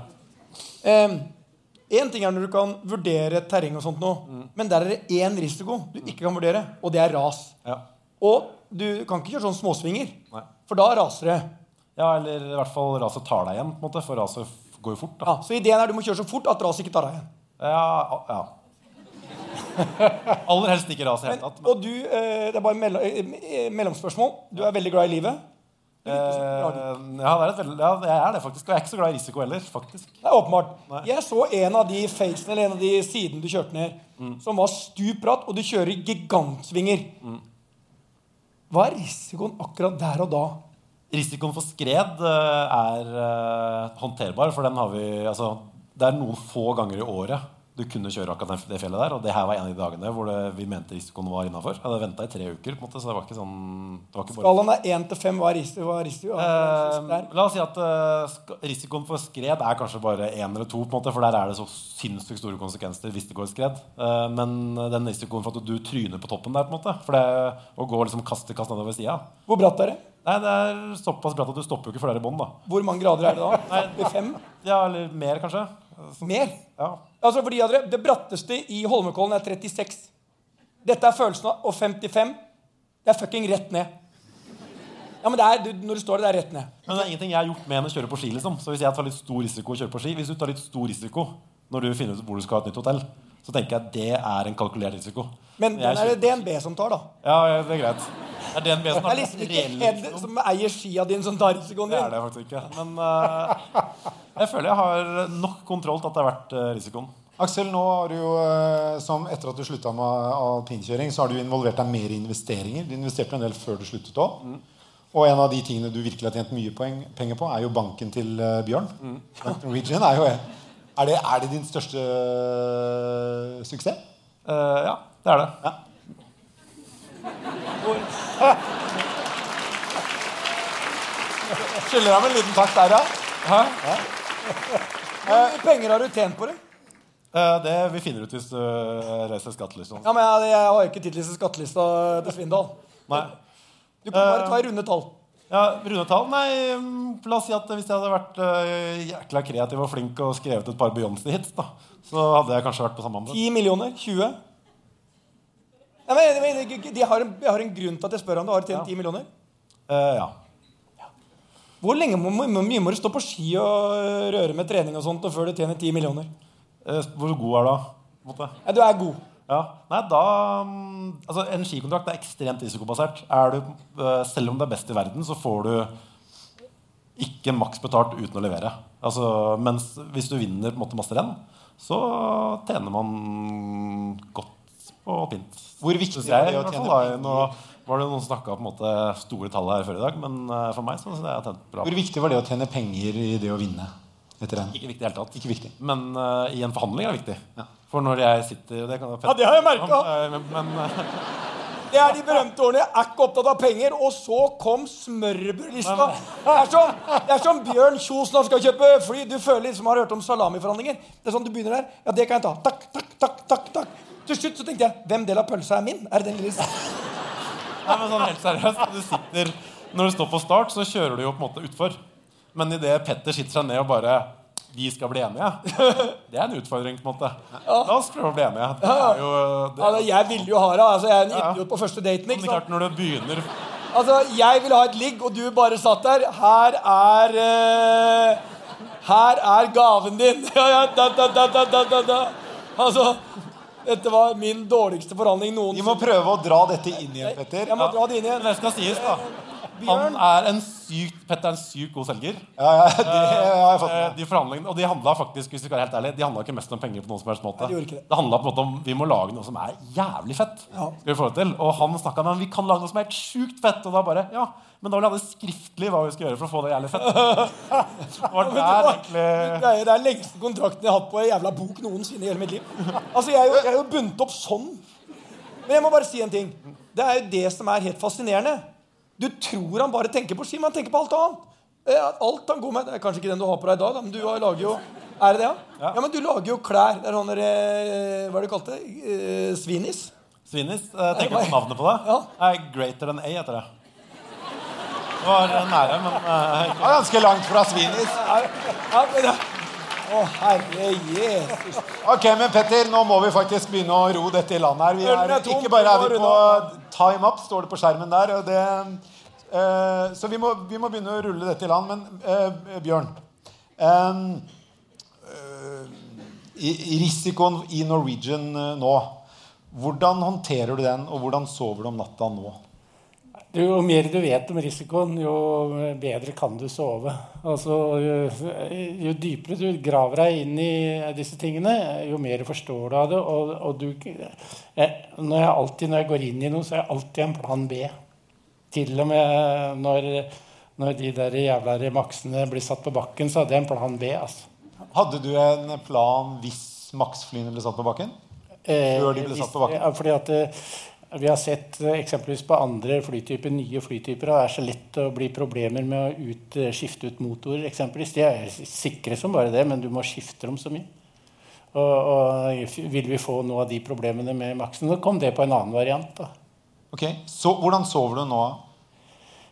Én ting er når du kan vurdere terreng og sånt noe, men der er det én risiko du ikke kan vurdere, og det er ras. Ja. Og du kan ikke kjøre sånn småsvinger, Nei. for da raser det. ja, eller i hvert fall raset tar deg igjen, på en måte, for raset går jo fort. Da. Ja, så ideen er du må kjøre så fort at raset ikke tar deg igjen. Ja, ja. Aller helst ikke raset i det hele tatt. Og du, eh, det er bare mell- eh, mellomspørsmål. Du er veldig glad i livet. Eh, ja, det er et veldig, ja, jeg er det faktisk. Og jeg er ikke så glad i risiko heller, faktisk. Det er åpenbart. Jeg så en av de facene, eller en av de sidene du kjørte ned, som var stup bratt, og du kjører i gigantsvinger. Hva er risikoen akkurat der og da? Risikoen for skred eh, er eh, håndterbar, for den har vi altså, Det er noen få ganger i året du kunne kjøre akkurat det fjellet der. Og det her var en av de dagene hvor det, vi mente risikoen var innafor. Jeg hadde venta i tre uker, på en måte, så det var ikke sånn det var ikke bare Skalaen er én til fem. Hva er risiko? Risiko? Eh, la oss si at uh, risikoen for skred er kanskje bare én eller to. på en måte, For der er det så sinnssykt store konsekvenser hvis det går skred. Uh, men den risikoen for at du tryner på toppen der på en måte, For det å gå liksom kast til kast nedover sida Hvor bratt er det? Nei, Det er såpass bratt at du stopper jo ikke flere er bånn. Hvor mange grader er det da? Nei, Det er fem? Ja, eller mer, kanskje. Mer? Ja. Altså for de av dere, Det bratteste i Holmenkollen er 36. Dette er følelsen av Og 55. Det er fucking rett ned. Ja, men det er, du, Når du står der, det er rett ned. Men det er ingenting jeg har gjort med enn å kjøre på ski. liksom. Så hvis jeg tar litt stor risiko å kjøre på ski Hvis du tar litt stor risiko når du finner ut hvor du skal ha et nytt hotell, så tenker jeg at det er en kalkulert risiko. Men den er det DNB som tar, da. Ja, det er greit. Det er DNB som Det har er liksom ikke reell Ed som eier skia dine, som tar risikoen Det er din. det faktisk ikke. Men uh, jeg føler jeg har nok kontroll til at det er verdt eh, risikoen. Aksel, nå har du jo, eh, som etter at du slutta med alpinkjøring, så har du involvert deg mer i investeringer. Du investerte en del før du sluttet òg. Mm. Og en av de tingene du virkelig har tjent mye poeng, penger på, er jo banken til Bjørn. Mm. Norwegian er jo er det, er det din største eh, suksess? Uh, ja, det er det. Ja. Skylder ham en liten takk der, ja. Hæ? Hvor mye penger har du tjent på det? Uh, det vi finner ut hvis du uh, reiser skattelisten. Ja, men jeg, jeg har ikke tid til skattelista til Svindal. Nei. Du kan bare ta i runde tall. Ja, runde tall? Nei, mm, la oss si at hvis jeg hadde vært uh, jækla kreativ og flink og skrevet et par Beyoncé-hits, da, så hadde jeg kanskje vært på samme område. 10 millioner? 20? Ja, men, de har en, jeg har en grunn til at jeg spør om du har tjent 10 millioner. Uh, ja. Hvor lenge må, mye må du stå på ski og øh, røre med trening og sånt og før du tjener 10 millioner? Eh, hvor god er du da? Ja, du er god. Ja. Nei, da mm, Altså, en skikontrakt er ekstremt risikobasert. Er du, eh, selv om det er best i verden, så får du ikke maks betalt uten å levere. Altså, mens hvis du vinner på en måte masse renn, så tjener man godt på alpint. Hvor viktig er det å tjene penger? Nå var det noen som snakka om store tall her før i dag, men eh, for meg så synes jeg jeg har tjent bra. Hvor viktig var det å tjene penger i det å vinne? Ikke viktig i det hele tatt. Men uh, i en forhandling er det viktig. For når jeg sitter det kan Ja, det har jeg merket. Eh, Men, eh, Det er de berømte ordene. Jeg er ikke opptatt av penger. Og så kom smørbrødlista. Det er som, det er som Bjørn Kjos når han skal kjøpe fly. Du føler liksom har hørt om salamiforhandlinger. Det er sånn Du begynner der. Ja, det kan jeg ta. Takk, takk, takk, takk, takk. Til slutt så tenkte jeg hvem del av pølsa er min? Er det den lille Nei, men sånn helt seriøst du sitter, Når du står på start, så kjører du jo på en måte utfor. Men idet Petter sitter seg ned og bare Vi skal bli enige. Det er en utfordring. på en måte La oss prøve å bli enige. Det er jo, det, Ja, det- jeg ville jo ha det. Altså, jeg er en idiot på første daten. ikke sant? Når du begynner Altså, jeg vil ha et ligg, og du bare satt der. Her er uh... Her er gaven din. Ja, ja, da, da, da, da, da, da, da. Altså, dette var min dårligste forhandling noensinne. Vi må prøve å dra dette inn igjen, Petter. Jeg må dra det inn igjen. Det skal sies, da. Han er en sykt Petter er en sykt god selger. Ja, ja, det har jeg fått Eh, De Og de handla faktisk hvis vi skal være helt ærlig, De handla ikke mest om penger. på noen som helst måte Nei, de det. Det handla på en måte om vi må lage noe som er jævlig fett. Ja. Skal vi få det til Og han snakka om vi kan lage noe som er helt sjukt fett. Og da bare ja, men da vil jeg ha det skriftlig hva vi skal gjøre for å få det jævlig fett. Det var egentlig Det er, det er lengste kontrakten jeg har hatt på en jævla bok noensinne i hele mitt liv. Altså, Jeg er jo, jeg er jo bundet opp sånn. Men jeg må bare si en ting. Det er jo det som er helt fascinerende. Du tror han bare tenker på ski, men han tenker på alt annet. Eh, Alt han går med Det er kanskje ikke den du har på deg i dag, da, men du har- lager jo Er det det, ja? Ja, men du lager jo klær. Det er sånn der, eh, Hva er det du kalte det? Eh, Svinis? Svinis. Jeg Tenker du på navnet på det? Nei, Greater than A heter det. Det var nære, men uh, ganske langt fra Svinis. Ja, ja, det, å, herre Jesus. Ok, men Petter, nå må vi faktisk begynne å ro dette i land her. Vi er, ikke bare er vi på time up, står det på skjermen der. Det, uh, så vi må, vi må begynne å rulle dette i land. Men uh, Bjørn um, i, i Risikoen i Norwegian nå, hvordan håndterer du den, og hvordan sover du om natta nå? Jo mer du vet om risikoen, jo bedre kan du sove. Altså, jo, jo dypere du graver deg inn i disse tingene, jo mer forstår du av det. Og, og du, jeg, når, jeg alltid, når jeg går inn i noe, så er jeg alltid en plan B. Til og med når, når de der jævla maksene blir satt på bakken, så hadde jeg en plan B. altså. Hadde du en plan hvis Max-flyene ble satt på bakken? Før de ble satt på bakken? Ja, fordi at eh, vi har sett eh, eksempelvis på andre flytyper, nye flytyper, og det er så lett å bli problemer med å ut, eh, skifte ut motorer. eksempelvis. De er sikre som bare det, men du må skifte dem så mye. Og, og vil vi få noe av de problemene med Maxen? så kom det på en annen variant. da. Ok, så Hvordan sover du nå?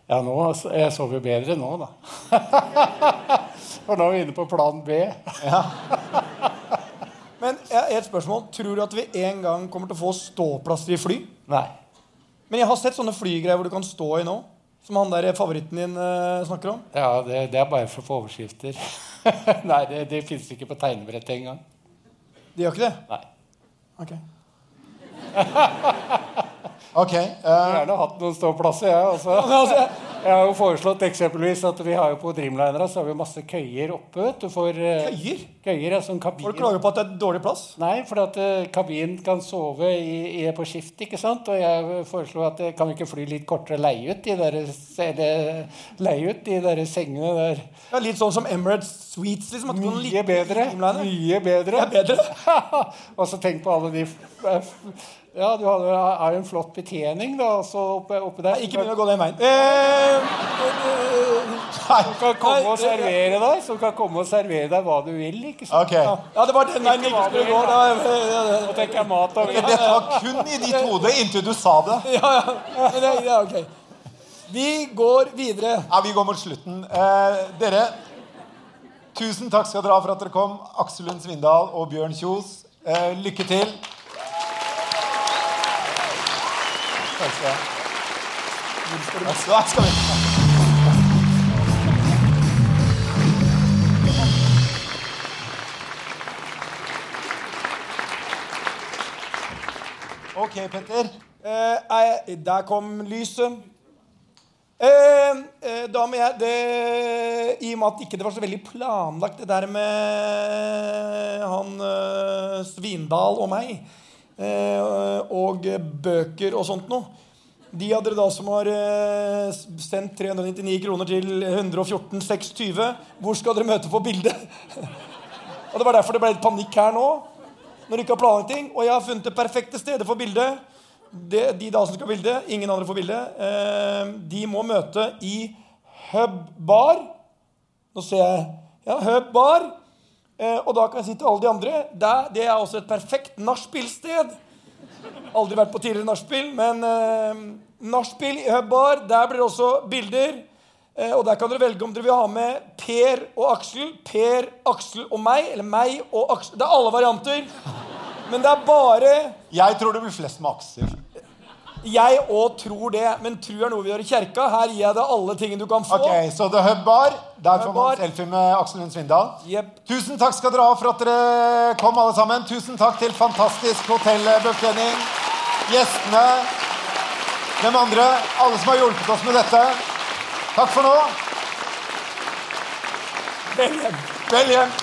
Ja, nå, jeg sover jo bedre nå, da. For nå er vi inne på plan B. et spørsmål. Tror du at vi en gang kommer til å få ståplasser i fly? Nei. Men jeg har sett sånne flygreier hvor du kan stå i nå. Som han der favoritten din eh, snakker om. Ja, det, det er bare for å få overskrifter. Nei, det, det fins ikke på tegnebrettet engang. De gjør ikke det? Nei. Ok. Ok. Uh... har gjerne hatt noen ståplasser, jeg. altså, Jeg har jo foreslått eksempelvis at vi har jo på Dreamlinera så har vi masse køyer oppe. vet du, for, eh, Køyer? Køyer, ja, sånn kabin. Folk klager på at det er dårlig plass. Nei, for at uh, kabinen kan sove i, i, på skift, ikke sant? Og jeg foreslo at kan vi ikke fly litt kortere leie ut de der, leie ut de der sengene der. Ja, litt sånn som Emirates Suites. liksom. At du Mye ligge bedre. Mye bedre. Det er bedre. og så tenk på alle de Ja, du har jo jo en flott betjening da, også oppe, oppe der. Ikke begynn å gå den veien. Eh, Som kan komme og servere deg Som kan komme og servere deg hva du vil. ikke sant? Okay. ja, det var den veien vi ikke skulle gå. Nå tenker jeg mat og Dette var kun i ditt hode inntil du sa det. ja, ja. Ja, ok. Vi går videre. Ja, Vi går mot slutten. Eh, dere, tusen takk skal dere ha for at dere kom. Aksel Lund Svindal og Bjørn Kjos. Eh, lykke til. Takk skal du. Ja, skal vi. Ok, Petter. Eh, eh, der kom lyset. Eh, eh, da må jeg det, I og med at ikke det var så veldig planlagt, det der med han eh, Svindal og meg, og eh, bøker og sånt noe. De av dere da som har eh, sendt 399 kroner til 114 620, hvor skal dere møte på bilde? og Det var derfor det ble litt panikk her nå. Når de ikke har planlagt ting. Og jeg har funnet det perfekte stedet for bilde. De, de da som skal ha bilde, ingen andre får bilde, eh, de må møte i Hub Bar. Nå ser jeg ja, Hub Bar. Eh, og da kan jeg si til alle de andre der, det er også et perfekt nachspielsted. Aldri vært på tidligere nachspiel, men eh, nachspiel i Hubbar, Der blir det også bilder. Eh, og der kan dere velge om dere vil ha med Per og Aksel, Per, Aksel og meg, eller meg og Aksel. Det er alle varianter. Men det er bare Jeg tror det blir flest med Aksel. Jeg òg tror det, men tro er noe vi gjør i kjerka. Her gir jeg deg alle tingene du kan få. Ok, Så The Hub Bar. Der får man selfie med Aksel Lund Svindal. Tusen takk skal dere ha for at dere kom, alle sammen. Tusen takk til fantastisk hotellbetjening, gjestene, hvem andre, alle som har hjulpet oss med dette. Takk for nå. Vel hjem. Vel hjem.